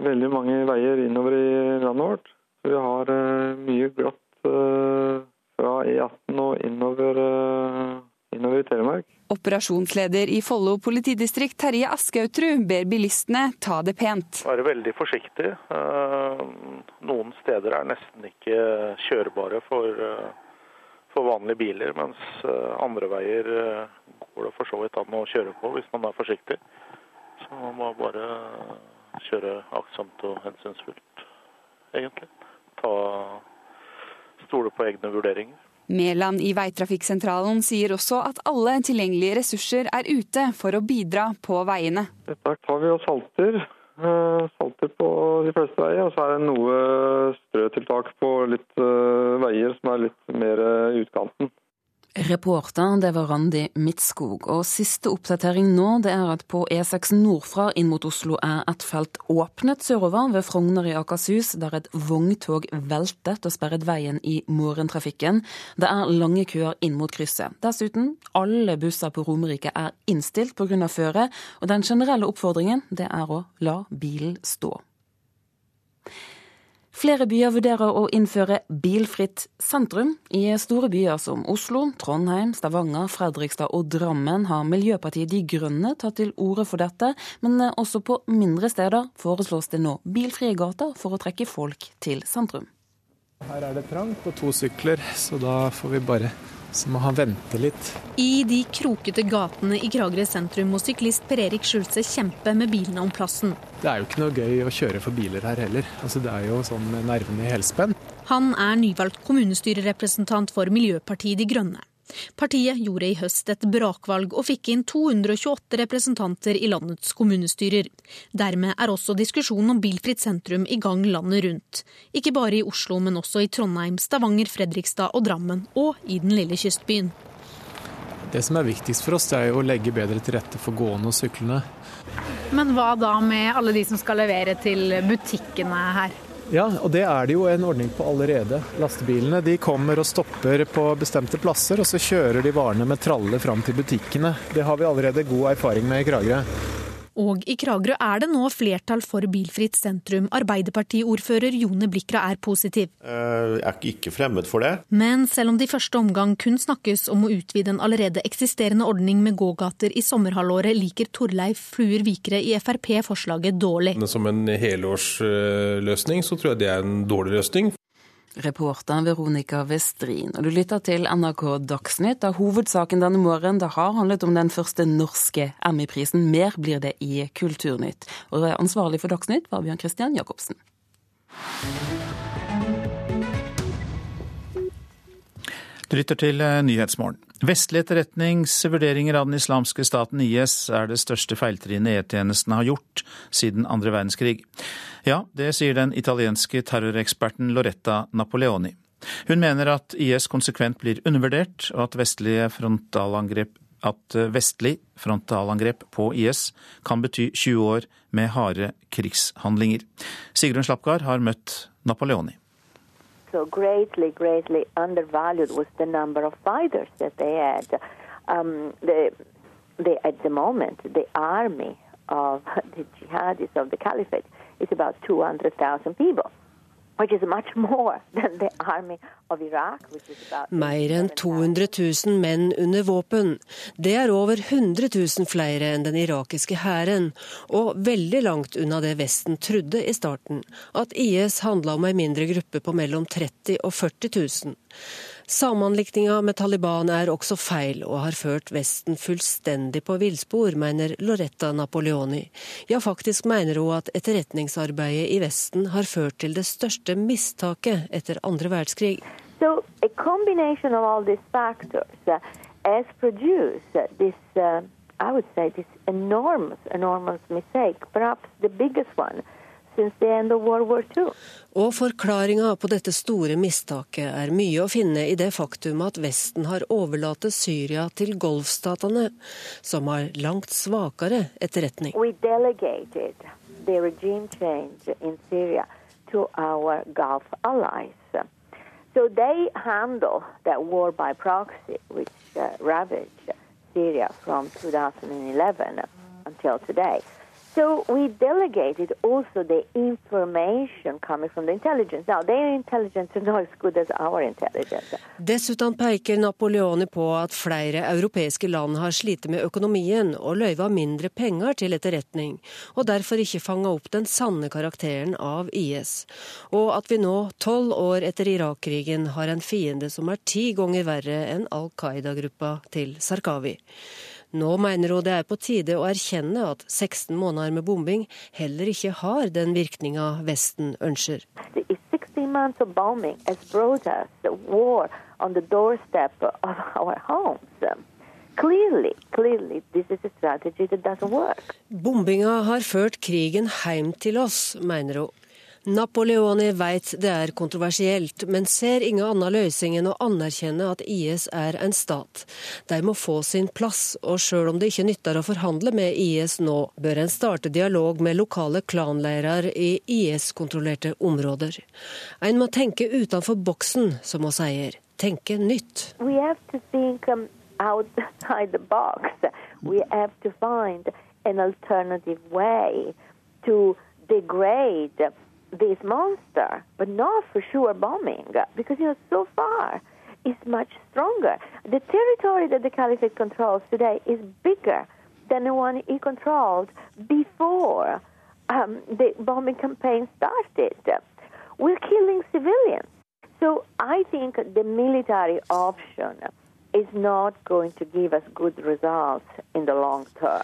veldig mange veier innover i landet vårt. Så vi har uh, mye glatt uh, fra E18 og innover, innover i Telemark. Operasjonsleder i Follo politidistrikt Terje Askautrud ber bilistene ta det pent. Være veldig forsiktig. Noen steder er nesten ikke kjørbare for, for vanlige biler, mens andre veier går det for så vidt an å kjøre på hvis man er forsiktig. Så man må bare kjøre aktsomt og hensynsfullt, egentlig. Ta, stole på egne vurderinger. Mæland i Veitrafikksentralen sier også at alle tilgjengelige ressurser er ute for å bidra på veiene. Dette tar vi og salter. Salter på de fleste veier, og så er det noe strøtiltak på litt veier som er litt mer i utkanten. Reporter det var Randi Midtskog. Og siste oppdatering nå det er at på E6 nordfra inn mot Oslo er et felt åpnet sørover ved Frogner i Akershus, der et vogntog veltet og sperret veien i morgentrafikken. Det er lange køer inn mot krysset. Dessuten, alle busser på Romerike er innstilt pga. føre, og den generelle oppfordringen det er å la bilen stå. Flere byer vurderer å innføre bilfritt sentrum. I store byer som Oslo, Trondheim, Stavanger, Fredrikstad og Drammen har Miljøpartiet De Grønne tatt til orde for dette, men også på mindre steder foreslås det nå bilfrie gater for å trekke folk til sentrum. Her er det trangt på to sykler, så da får vi bare så må han vente litt. I de krokete gatene i Kragerø sentrum må syklist Per Erik Skjulse kjempe med bilene om plassen. Det er jo ikke noe gøy å kjøre for biler her heller. Altså, det er jo sånn nervene i helspenn. Han er nyvalgt kommunestyrerepresentant for Miljøpartiet De Grønne. Partiet gjorde i høst et brakvalg og fikk inn 228 representanter i landets kommunestyrer. Dermed er også diskusjonen om bilfritt sentrum i gang landet rundt. Ikke bare i Oslo, men også i Trondheim, Stavanger, Fredrikstad og Drammen, og i den lille kystbyen. Det som er viktigst for oss, det er jo å legge bedre til rette for gående og syklende. Men hva da med alle de som skal levere til butikkene her? Ja, og det er det jo en ordning på allerede. Lastebilene de kommer og stopper på bestemte plasser, og så kjører de varene med tralle fram til butikkene. Det har vi allerede god erfaring med i Kragerø. Og i Kragerø er det nå flertall for bilfritt sentrum. Arbeiderpartiordfører Jone Blikra er positiv. Eh, jeg er ikke fremmed for det. Men selv om det i første omgang kun snakkes om å utvide en allerede eksisterende ordning med gågater i sommerhalvåret, liker Torleif Fluer Vikre i Frp forslaget dårlig. Som en helårsløsning så tror jeg det er en dårlig løsning. Reporter Veronica Westrin. Og du lytter til NRK Dagsnytt. Da hovedsaken denne morgenen det har handlet om den første norske Emmy-prisen. Mer blir det i Kulturnytt. Og ansvarlig for Dagsnytt var Bjørn Christian Jacobsen. Du lytter til Nyhetsmorgen. Vestlig etterretnings vurderinger av den islamske staten IS er det største feiltrinnet E-tjenesten har gjort siden andre verdenskrig. Ja, det sier den italienske terroreksperten Loretta Napoleoni. Hun mener at IS konsekvent blir undervurdert, og at, frontalangrep, at vestlig frontalangrep på IS kan bety 20 år med harde krigshandlinger. Sigrun Slapgard har møtt Napoleoni. So greatly, greatly undervalued was the number of fighters that they had. Um, the, the, at the moment, the army of the jihadis of the caliphate is about 200,000 people. Mer enn 200 000 menn under våpen. Det er over 100 000 flere enn den irakiske hæren, og veldig langt unna det Vesten trodde i starten, at IS handla om ei mindre gruppe på mellom 30 og 40 000. Sammenlikninga med Taliban er også feil, og har ført Vesten fullstendig på villspor, mener Loretta Napoleoni. Ja, faktisk mener hun at etterretningsarbeidet i Vesten har ført til det største mistaket etter andre verdenskrig. So, a combination of all these factors uh, has produced this, uh, I would say, this enormous, enormous mistake, perhaps the biggest one og forklaringa på dette store mistaket er mye å finne i det faktum at Vesten har overlatt Syria til golfstatene, som har langt svakere etterretning. We delegated the regime change in Syria to our Gulf allies. So they handle that war by proxy, which uh, ravaged Syria from 2011 until today. So we delegated also the information coming from the intelligence. Now, their intelligence is not as good as our intelligence. Dessuten peker Napoleone på at flere europeiske land har slitt med økonomien og løyva mindre penger til etterretning, og derfor ikke fanga opp den sanne karakteren av IS. Og at vi nå, tolv år etter Irak-krigen, har en fiende som er ti ganger verre enn Al Qaida-gruppa til Sarkawi. Nå mener hun det er på tide å erkjenne at 16 måneder med bombing heller ikke har den virkninga Vesten ønsker. Clearly, clearly. Bombinga har ført krigen hjem til oss, mener hun. Napoleoni vet det er kontroversielt, men ser ingen annen løsning enn å anerkjenne at IS er en stat. De må få sin plass, og sjøl om det ikke nytter å forhandle med IS nå, bør en starte dialog med lokale klanleirer i IS-kontrollerte områder. En må tenke utenfor boksen, som hun sier. Tenke nytt. We have to think um, outside the box. We have to find an to degrade this monster, but not for sure bombing, because you know so far is much stronger. The territory that the caliphate controls today is bigger than the one he controlled before um, the bombing campaign started. We're killing civilians. So I think the military option is not going to give us good results in the long term.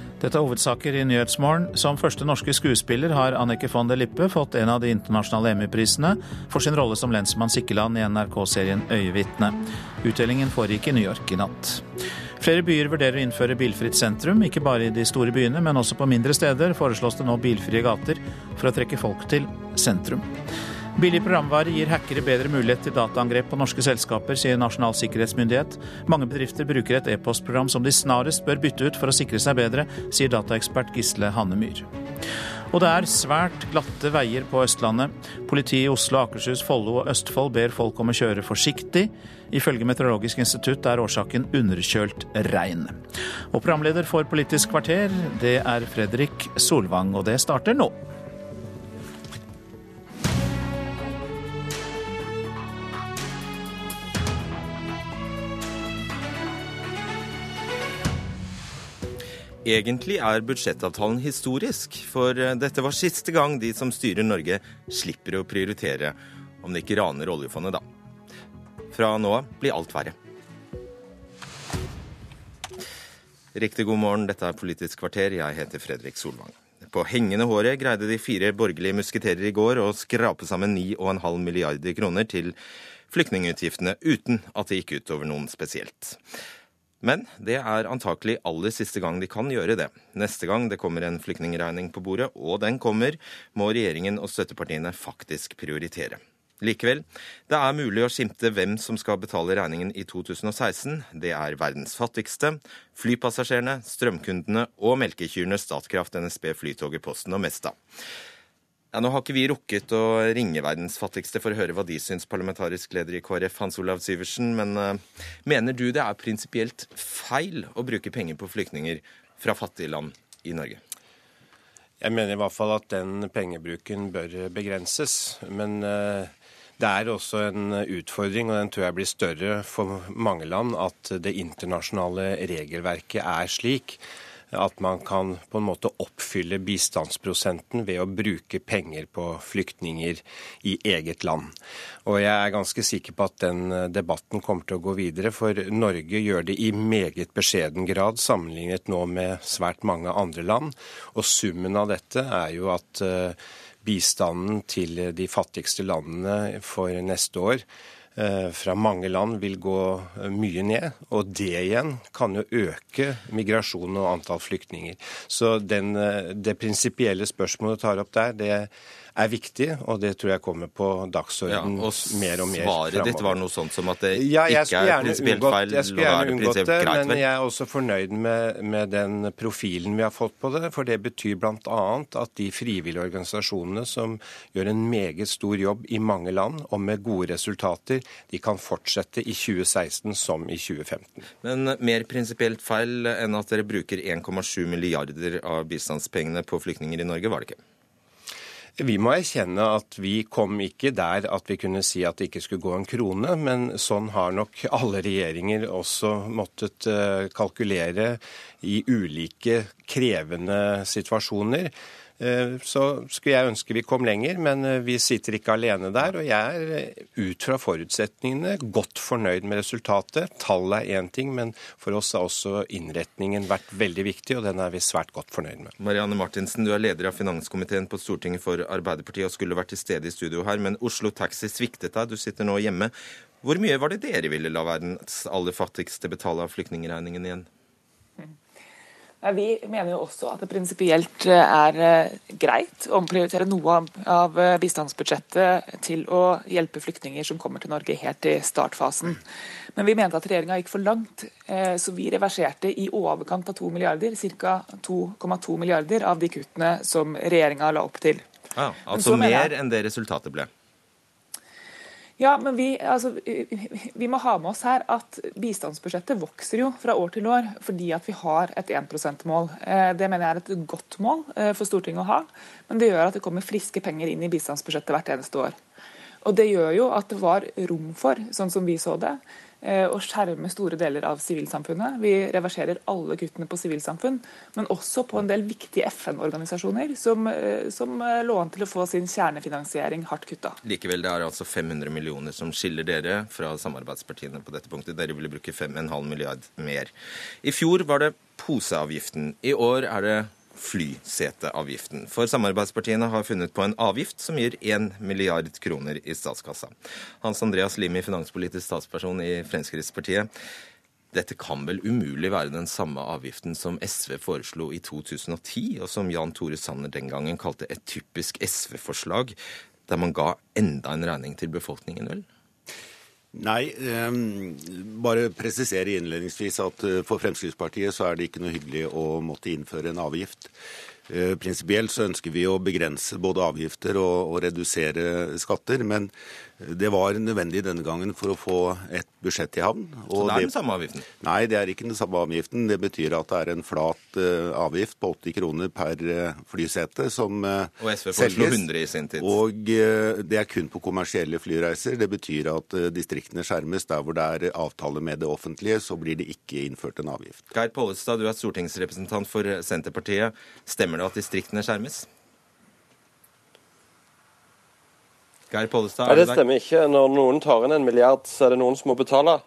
Dette er hovedsaker i Nyhetsmorgen. Som første norske skuespiller har Annike von der Lippe fått en av de internasjonale Emmy-prisene for sin rolle som lensmann Sikkeland i NRK-serien Øyevitne. Utdelingen foregikk i New York i natt. Flere byer vurderer å innføre bilfritt sentrum. Ikke bare i de store byene, men også på mindre steder foreslås det nå bilfrie gater for å trekke folk til sentrum. Billig programvare gir hackere bedre mulighet til dataangrep på norske selskaper, sier Nasjonal sikkerhetsmyndighet. Mange bedrifter bruker et e-postprogram som de snarest bør bytte ut for å sikre seg bedre, sier dataekspert Gisle Hannemyr. Og det er svært glatte veier på Østlandet. Politiet i Oslo, Akershus, Follo og Østfold ber folk om å kjøre forsiktig. Ifølge Meteorologisk institutt er årsaken underkjølt regn. Og programleder for Politisk kvarter, det er Fredrik Solvang, og det starter nå. Egentlig er budsjettavtalen historisk, for eh, dette var siste gang de som styrer Norge, slipper å prioritere, om de ikke raner oljefondet, da. Fra nå av blir alt verre. Riktig god morgen, dette er Politisk kvarter. Jeg heter Fredrik Solvang. På hengende håret greide de fire borgerlige musketerer i går å skrape sammen 9,5 milliarder kroner til flyktningutgiftene, uten at det gikk utover noen spesielt. Men det er antakelig aller siste gang de kan gjøre det. Neste gang det kommer en flyktningregning på bordet, og den kommer, må regjeringen og støttepartiene faktisk prioritere. Likevel, det er mulig å skimte hvem som skal betale regningen i 2016. Det er verdens fattigste, flypassasjerene, strømkundene og melkekyrne Statkraft, NSB, Flytoget, Posten og Mesta. Ja, Nå har ikke vi rukket å ringe verdens fattigste for å høre hva de syns, parlamentarisk leder i KrF, Hans Olav Syversen. Men uh, mener du det er prinsipielt feil å bruke penger på flyktninger fra fattige land i Norge? Jeg mener i hvert fall at den pengebruken bør begrenses. Men uh, det er også en utfordring, og den tror jeg blir større for mange land, at det internasjonale regelverket er slik at man kan på en måte oppfylle bistandsprosenten ved å bruke penger på flyktninger i eget land. Og jeg er ganske sikker på at den eh, debatten kommer til å gå videre, for Norge gjør det i meget beskjeden grad sammenlignet nå med svært mange andre land. Og summen av dette er jo at eh, bistanden til de fattigste landene for neste år fra mange land vil gå eh, mye ned. Og det igjen kan jo øke migrasjon og antall flyktninger. Så den, eh, det prinsipielle spørsmålet du tar opp der, det er viktig, og det tror jeg kommer på dagsordenen ja, mer og mer Svaret fremover. ditt var noe sånt som at det ja, ikke er prinsipielt feil? Jeg skulle gjerne unngått det, greit, men jeg er også fornøyd med, med, den profilen vi har fått på det. For det betyr bl.a. at de frivillige organisasjonene som gjør en meget stor jobb i mange land, og med gode resultater, de kan fortsette i 2016 som i 2015. Men mer prinsipielt feil enn at dere bruker 1,7 milliarder av bistandspengene på flyktninger i Norge, var det ikke? Vi må erkjenne at vi kom ikke der at vi kunne si at det ikke skulle gå en krone, men sånn har nok alle regjeringer også måttet eh, kalkulere i ulike krevende situasjoner. Eh, så skulle jeg ønske vi kom lenger, men eh, vi sitter ikke alene der. Og jeg er eh, ut fra forutsetningene godt fornøyd med resultatet. Tallet er én ting, men for oss har også innretningen vært veldig viktig, og den er vi svært godt fornøyd med. Marianne Martinsen, du er leder av finanskomiteen på Stortinget for Arbeiderpartiet og skulle vært til stede i studio her, men Oslo Taxi sviktet deg. Du sitter nå hjemme. Hvor mye var det dere ville la verdens aller fattigste betale av flyktningregningen igjen? Vi mener jo også at det prinsipielt eh, er eh, greit å omprioritere noe av eh, bistandsbudsjettet til å hjelpe flyktninger som kommer til Norge helt i startfasen. Men vi mente at regjeringa gikk for langt, så vi reverserte i overkant av 2 milliarder, ca. 2,2 milliarder av de kuttene som regjeringa la opp til. Ah, altså mer enn det resultatet ble? Ja, men vi, altså, vi, må ha med oss her at bistandsbudsjettet vokser jo fra år til år fordi at vi har et 1 %-mål. Eh, det mener jeg er et godt mål eh, for Stortinget å ha, men det gjør at det kommer friske penger inn i bistandsbudsjettet hvert eneste år. Og Det gjør jo at det var rom for, sånn som vi så det, å skjerme store deler av sivilsamfunnet. Vi reverserer alle kuttene på sivilsamfunn, men også på en del viktige FN-organisasjoner som, eh, som, eh, lå an til å få sin kjernefinansiering hardt kutta. Likevel, det er altså 500 millioner som skiller dere fra samarbeidspartiene på dette punktet. Dere ville bruke 5,5 milliard mer. I fjor var det poseavgiften. I år er det flyseteavgiften. For samarbeidspartiene har funnet på en avgift som gir 1 milliard kroner i statskassa. Hans Andreas Limi, finanspolitisk statsperson i Fremskrittspartiet. Dette kan vel umulig være den samme avgiften som SV foreslo i 2010, og som Jan Tore Sanner den gangen kalte et typisk SV-forslag, der man ga enda en regning til befolkningen, vel? Nei, eh, bare presisere innledningsvis at eh, for Fremskrittspartiet så er det ikke noe hyggelig å måtte innføre en avgift. Eh, prinsipielt så ønsker vi å begrense både avgifter og, og redusere skatter, men det var nødvendig denne gangen for å få et budsjett i havn. så det er den samme avgiften? Nei, det er ikke den samme avgiften. Det betyr at det er en flat uh, avgift på 80 kroner per uh, flysete som uh, Og SV selges. 100 i sin tid. Og det er kun på kommersielle flyreiser. Det betyr at distriktene skjermes. Der hvor det er avtale med det offentlige, så blir det ikke innført en avgift. Geir Pollestad, du er stortingsrepresentant for Senterpartiet. Stemmer det at distriktene skjermes? Geir Pollestad, Nei, det stemmer ikke. Når noen tar inn en milliard, så er det noen som må betale.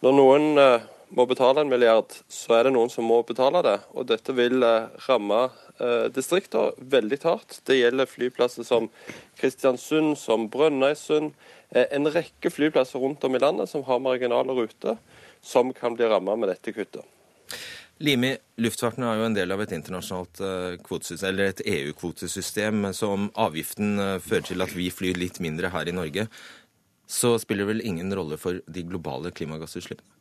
Når noen uh, må betale en milliard, så er det noen som må betale det. Og dette vil uh, ramme uh, distrikter veldig hardt. Det gjelder flyplasser som Kristiansund, som Brønnøysund. en rekke flyplasser rundt om i landet som har marginale ruter, som kan bli rammet med dette kuttet. Limi, luftfarten er jo en del av et internasjonalt eh, kvotesystem, eller et EU-kvotesystem. Så om avgiften eh, fører til at vi flyr litt mindre her i Norge, så spiller det vel ingen rolle for de globale klimagassutslippene?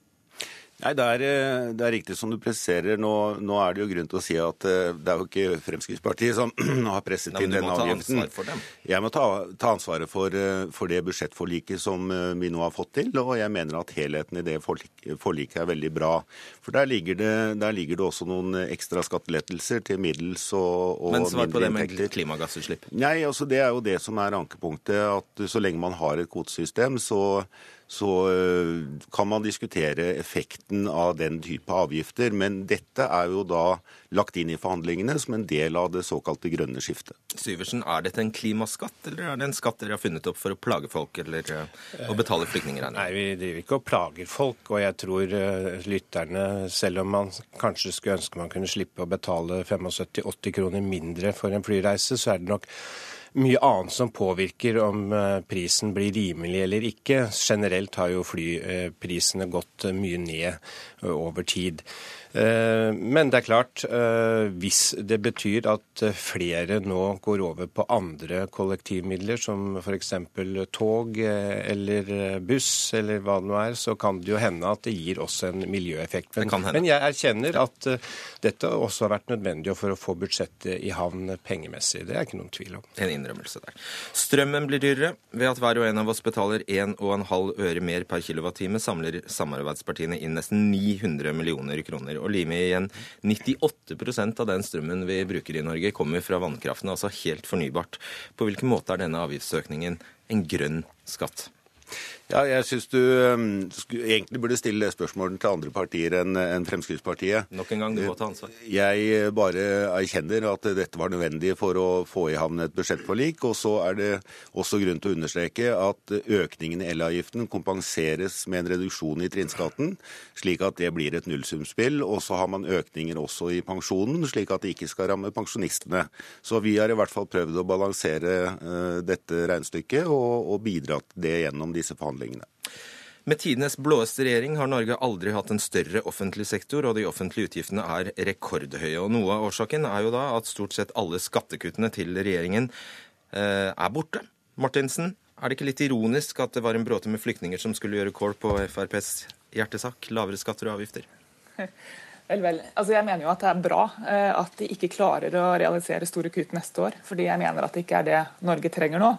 Nei, det er, eh, det er, riktig som du presiserer. Nå, nå, er det jo grunn til å si at eh, det er jo ikke Fremskrittspartiet som har presset inn denne avgiften. Jeg må ta, ta ansvaret for, eh, for, det budsjettforliket som vi nå har fått til. Og jeg mener at helheten i det forliket er veldig bra. For der ligger det, der ligger det også noen ekstra skattelettelser til middels og, og Men svar på det med klimagassutslipp. Nei, altså det er jo det som er ankepunktet. At så lenge man har et kvotesystem, så så eh, kan man diskutere effekten av den type avgifter. Men dette er jo da lagt inn i forhandlingene som en del av det såkalte grønne skiftet. Syversen, er dette en klimaskatt, eller er det en skatt dere har funnet opp for å plage folk, eller eh, å betale flyktningregninger? Nei, vi driver ikke og plager folk. Og jeg tror eh, lytterne, selv om man kanskje skulle ønske man kunne slippe å betale 75-80 kroner mindre for en flyreise, så er det nok mye annet som påvirker om eh, prisen blir rimelig eller ikke. Generelt har jo flyprisene gått eh, mye ned eh, over tid. Eh, men det er klart, eh, hvis det betyr at eh, flere nå går over på andre kollektivmidler, som f.eks. tog eller buss eller hva det nå er, så kan det jo hende at det gir også en miljøeffekt. Men, men jeg erkjenner at dette også har vært nødvendig for å få budsjettet i havn pengemessig. Det er ikke noen tvil om. En innrømmelse der. Strømmen blir dyrere. Ved at hver og en av oss betaler 1,5 øre mer per kilowattime, samler samarbeidspartiene inn nesten 900 millioner kroner og lime igjen. 98% av den strømmen vi bruker i Norge, kommer fra vannkraften, altså helt fornybart. På hvilken måte er denne avgiftsøkningen en grønn skatt? Ja, jeg syns du um, egentlig burde stille det spørsmålet til andre partier enn en Fremskrittspartiet. Nok en gang, du må ta ansvar. Jeg eh, bare erkjenner at dette var nødvendig for å få i havn et budsjettforlik. Og så er det også grunn til å understreke at økningen i elavgiften kompenseres med en reduksjon i trinnskatten, slik at det blir et nullsumspill. Og så har man økninger også i pensjonen, slik at det ikke skal ramme pensjonistene. Så vi har i hvert fall prøvd å balansere uh, dette regnestykket og, og bidratt det gjennom disse forhandlingene forhandlingene. Med tidenes blåeste regjering har Norge aldri hatt en større offentlig sektor, og de offentlige utgiftene er rekordhøye. Og Noe av årsaken er jo da at stort sett alle skattekuttene til regjeringen eh, er borte. Martinsen, er det ikke litt ironisk at det var en bråte med flyktninger som skulle gjøre kål på FrPs hjertesak? Lavere skatter og avgifter? Vel, vel. Altså, jeg mener jo at det er bra eh, at de ikke klarer å realisere store kutt neste år. Fordi jeg mener at det ikke er det Norge trenger nå.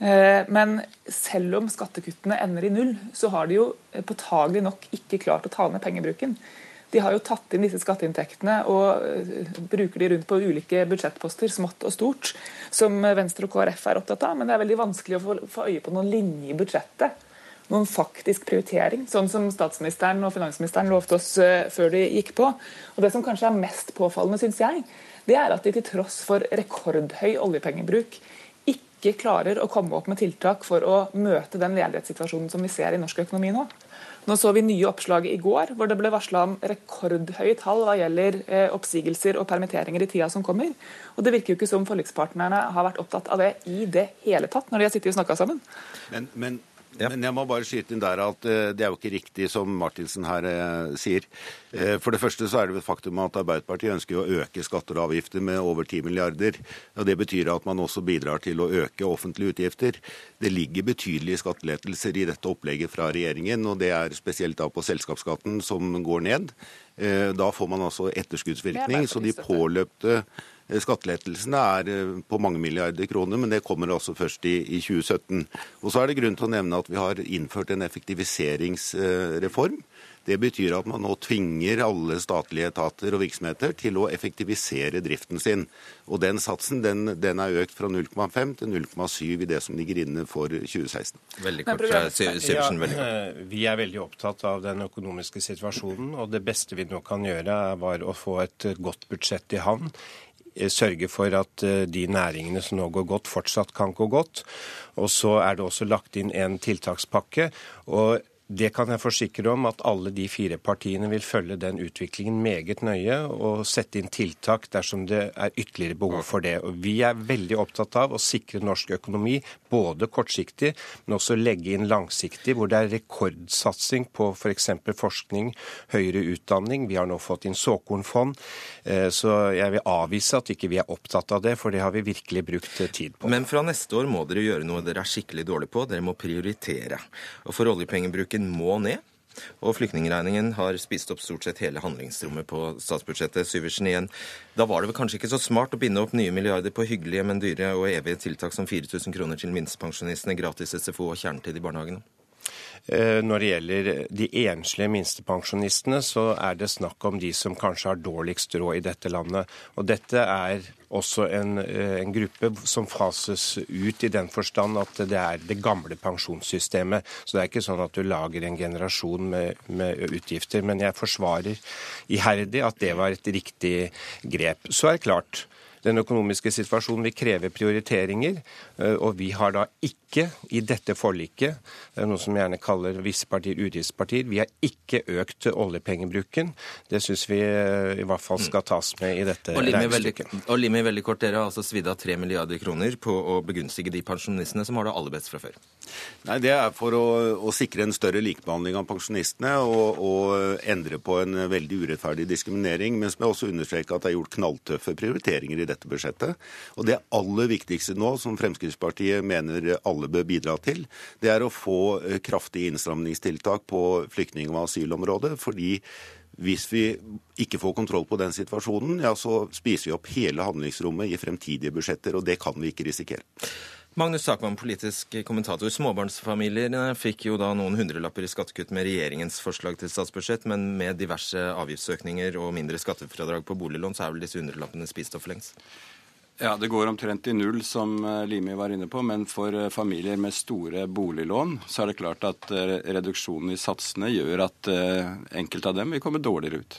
Eh, men selv om skattekuttene ender i null, så har de jo eh, påtagelig nok ikke klart å ta ned pengebruken. De har jo tatt inn disse skatteinntektene og eh, bruker de rundt på ulike budsjettposter, smått og stort, som Venstre og KrF er opptatt av. Men det er veldig vanskelig å få, øye på noen linje i budsjettet noen faktisk prioritering, sånn som statsministeren og finansministeren lovte oss før de gikk på. Og Det som kanskje er mest påfallende, syns jeg, det er at de til tross for rekordhøy oljepengebruk ikke klarer å komme opp med tiltak for å møte den ledighetssituasjonen som vi ser i norsk økonomi nå. Nå så vi nye oppslag i går, hvor det ble varsla om rekordhøye tall hva gjelder eh, oppsigelser og permitteringer i tida som kommer. Og Det virker jo ikke som forlikspartnerne har vært opptatt av det i det hele tatt, når de har sittet og snakka sammen. Men, men ja. Men jeg må bare skyte inn der at uh, det er jo ikke riktig som Martinsen her uh, sier. Uh, for det første så er det et faktum at Arbeiderpartiet ønsker å øke skatter og avgifter med over 10 milliarder. og Det betyr at man også bidrar til å øke offentlige utgifter. Det ligger betydelige skattelettelser i dette opplegget fra regjeringen, og det er spesielt da på selskapsskatten som går ned. Da får man altså etterskuddsvirkning, så de påløpte Skattelettelsene er eh, på mange milliarder kroner, men det kommer altså først i, i 2017. Og så er det grunn til å nevne at vi har innført en effektiviseringsreform. Det betyr at man nå tvinger alle statlige etater og virksomheter til å effektivisere driften sin. Og den satsen den, den er økt fra 0,5 til 0,7 i det som ligger inne for 2016. Veldig kort, Syversen. Veldig kort. Eh, vi er veldig opptatt av den økonomiske situasjonen, og det beste vi nå kan gjøre, er å få et godt budsjett i havn Eh, sørge for at eh, de næringene som nå går godt, fortsatt kan gå godt. Og så er det også lagt inn en tiltakspakke. og det kan jeg forsikre om at alle de fire partiene vil følge den utviklingen meget nøye og sette inn tiltak dersom det er ytterligere behov for det. Og vi er veldig opptatt av å sikre norsk økonomi både kortsiktig, men også legge inn langsiktig, hvor det er rekordsatsing på f.eks. For forskning, høyere utdanning. Vi har nå fått inn såkornfond. Eh, så jeg vil avvise at ikke vi er opptatt av det, for det har vi virkelig brukt tid på. Men fra neste år må dere gjøre noe dere er skikkelig dårlig på. Dere må prioritere. Og for oljepengebruken Politikken må ned. Og flyktningregningen har spist opp stort sett hele handlingsrommet på statsbudsjettet. Syversen igjen. Da var det vel kanskje ikke så smart å binde opp nye milliarder på hyggelige, men dyre og evige tiltak som 4000 kroner til minstepensjonistene, gratis SFO og kjernetid i barnehagene? Eh, når det gjelder de enslige minstepensjonistene, så er det snakk om de som kanskje har dårligst råd i dette landet. Og dette er også en, eh, en, gruppe som fases ut i den forstand at det er det gamle pensjonssystemet. Så det er ikke sånn at du lager en generasjon med, med utgifter. Men jeg forsvarer iherdig at det var et riktig grep. Så er det klart, den økonomiske situasjonen vil kreve prioriteringer, eh, og vi har da ikke i dette forliket, det er noe som gjerne kaller visse partier utgiftspartier, vi har ikke økt oljepengebruken. Det syns vi eh, i hvert fall skal tas med i dette og regnestykket. Og Limi, veldig kort, dere har altså svidd av 3 milliarder kroner på å begunstige de pensjonistene som har det aller best fra før. Nei, Det er for å, å sikre en større likebehandling av pensjonistene og, og, endre på en veldig urettferdig diskriminering. Men som jeg også understreker at det er gjort knalltøffe prioriteringer i dette budsjettet. Og det aller viktigste nå, som Fremskrittspartiet mener alle bør bidra til, det er å få eh, kraftige innstramningstiltak på flyktning- og asylområdet. fordi hvis vi ikke får kontroll på den situasjonen, ja, så spiser vi opp hele handlingsrommet i fremtidige budsjetter, og det kan vi ikke risikere. Magnus Takvam, politisk kommentator. Småbarnsfamiliene fikk jo da noen hundrelapper i skattekutt med regjeringens forslag til statsbudsjett, men med diverse avgiftsøkninger og mindre skattefradrag på boliglån, så er vel disse hundrelappene spist opp for lengst? Ja, Det går omtrent i null, som eh, Limi var inne på. Men for eh, familier med store boliglån så er det klart at eh, reduksjonen i satsene gjør at enkelte av dem vil komme dårligere ut.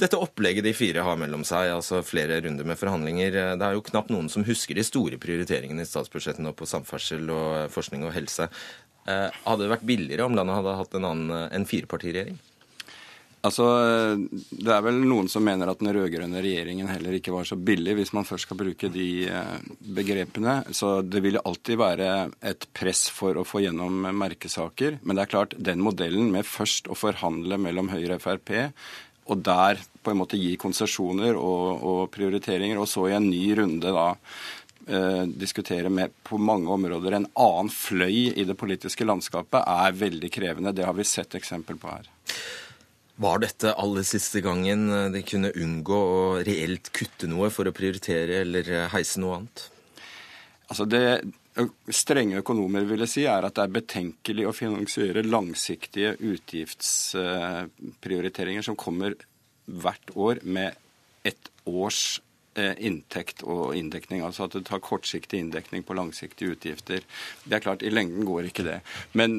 Dette opplegget de fire har mellom seg, altså flere runder med forhandlinger, det er jo knapt noen som husker de store prioriteringene i statsbudsjettet nå på samferdsel og forskning og helse. Hadde det vært billigere om landet hadde hatt en annen en firepartiregjering? Altså, Det er vel noen som mener at den rød-grønne regjeringen heller ikke var så billig, hvis man først skal bruke de eh, begrepene. Så det vil alltid være et press for å få gjennom merkesaker. Men det er klart, den modellen med først å forhandle mellom Høyre og Frp, og der på en måte gi konsesjoner og, og prioriteringer, og så i en ny runde da eh, diskutere med på mange områder en annen fløy i det politiske landskapet, er veldig krevende. Det har vi sett eksempel på her. Var dette aller siste gangen de kunne unngå å reelt kutte noe for å prioritere eller heise noe annet? Altså det strenge økonomer ville si, er at det er betenkelig å finansiere langsiktige utgiftsprioriteringer som kommer hvert år med ett års inntekt og inndekning. Altså at du tar kortsiktig inndekning på langsiktige utgifter. Det er klart, i lengden går ikke det. Men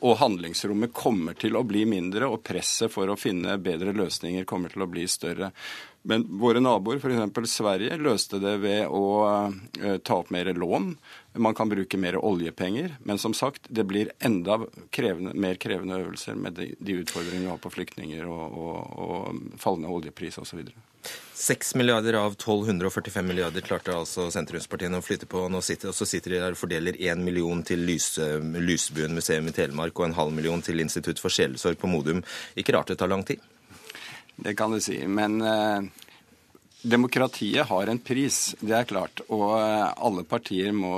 og handlingsrommet kommer til å bli mindre, og presset for å finne bedre løsninger kommer til å bli større. Men våre naboer, f.eks. Sverige, løste det ved å uh, ta opp mer lån. Man kan bruke mer oljepenger. Men som sagt, det blir enda krevende, mer krevende øvelser med de, de utfordringene vi har på flyktninger og, og, og fallende oljepris osv. 6 milliarder av 1245 milliarder klarte altså sentrumspartiene å flytte på. Nå sitter, og så sitter de der og fordeler 1 million til Lyse, Lysbuen museum i Telemark og en halv million til Institutt for sjelesorg på Modum. Ikke rart det tar lang tid? Det kan du si. Men eh, demokratiet har en pris, det er klart. Og eh, alle partier må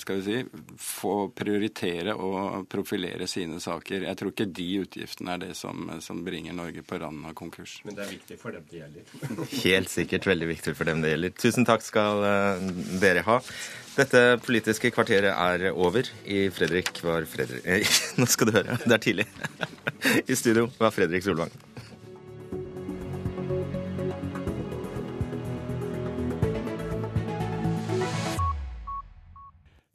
skal vi si, få prioritere og profilere sine saker. Jeg tror ikke de utgiftene er det som, som bringer Norge på randen av konkurs. Men det er viktig for dem det gjelder. Helt sikkert veldig viktig for dem det gjelder. Tusen takk skal eh, dere ha. Dette politiske kvarteret er over. I Fredrik var Fredrik Nå skal du høre, det er tidlig. I studio var Fredrik Solvang.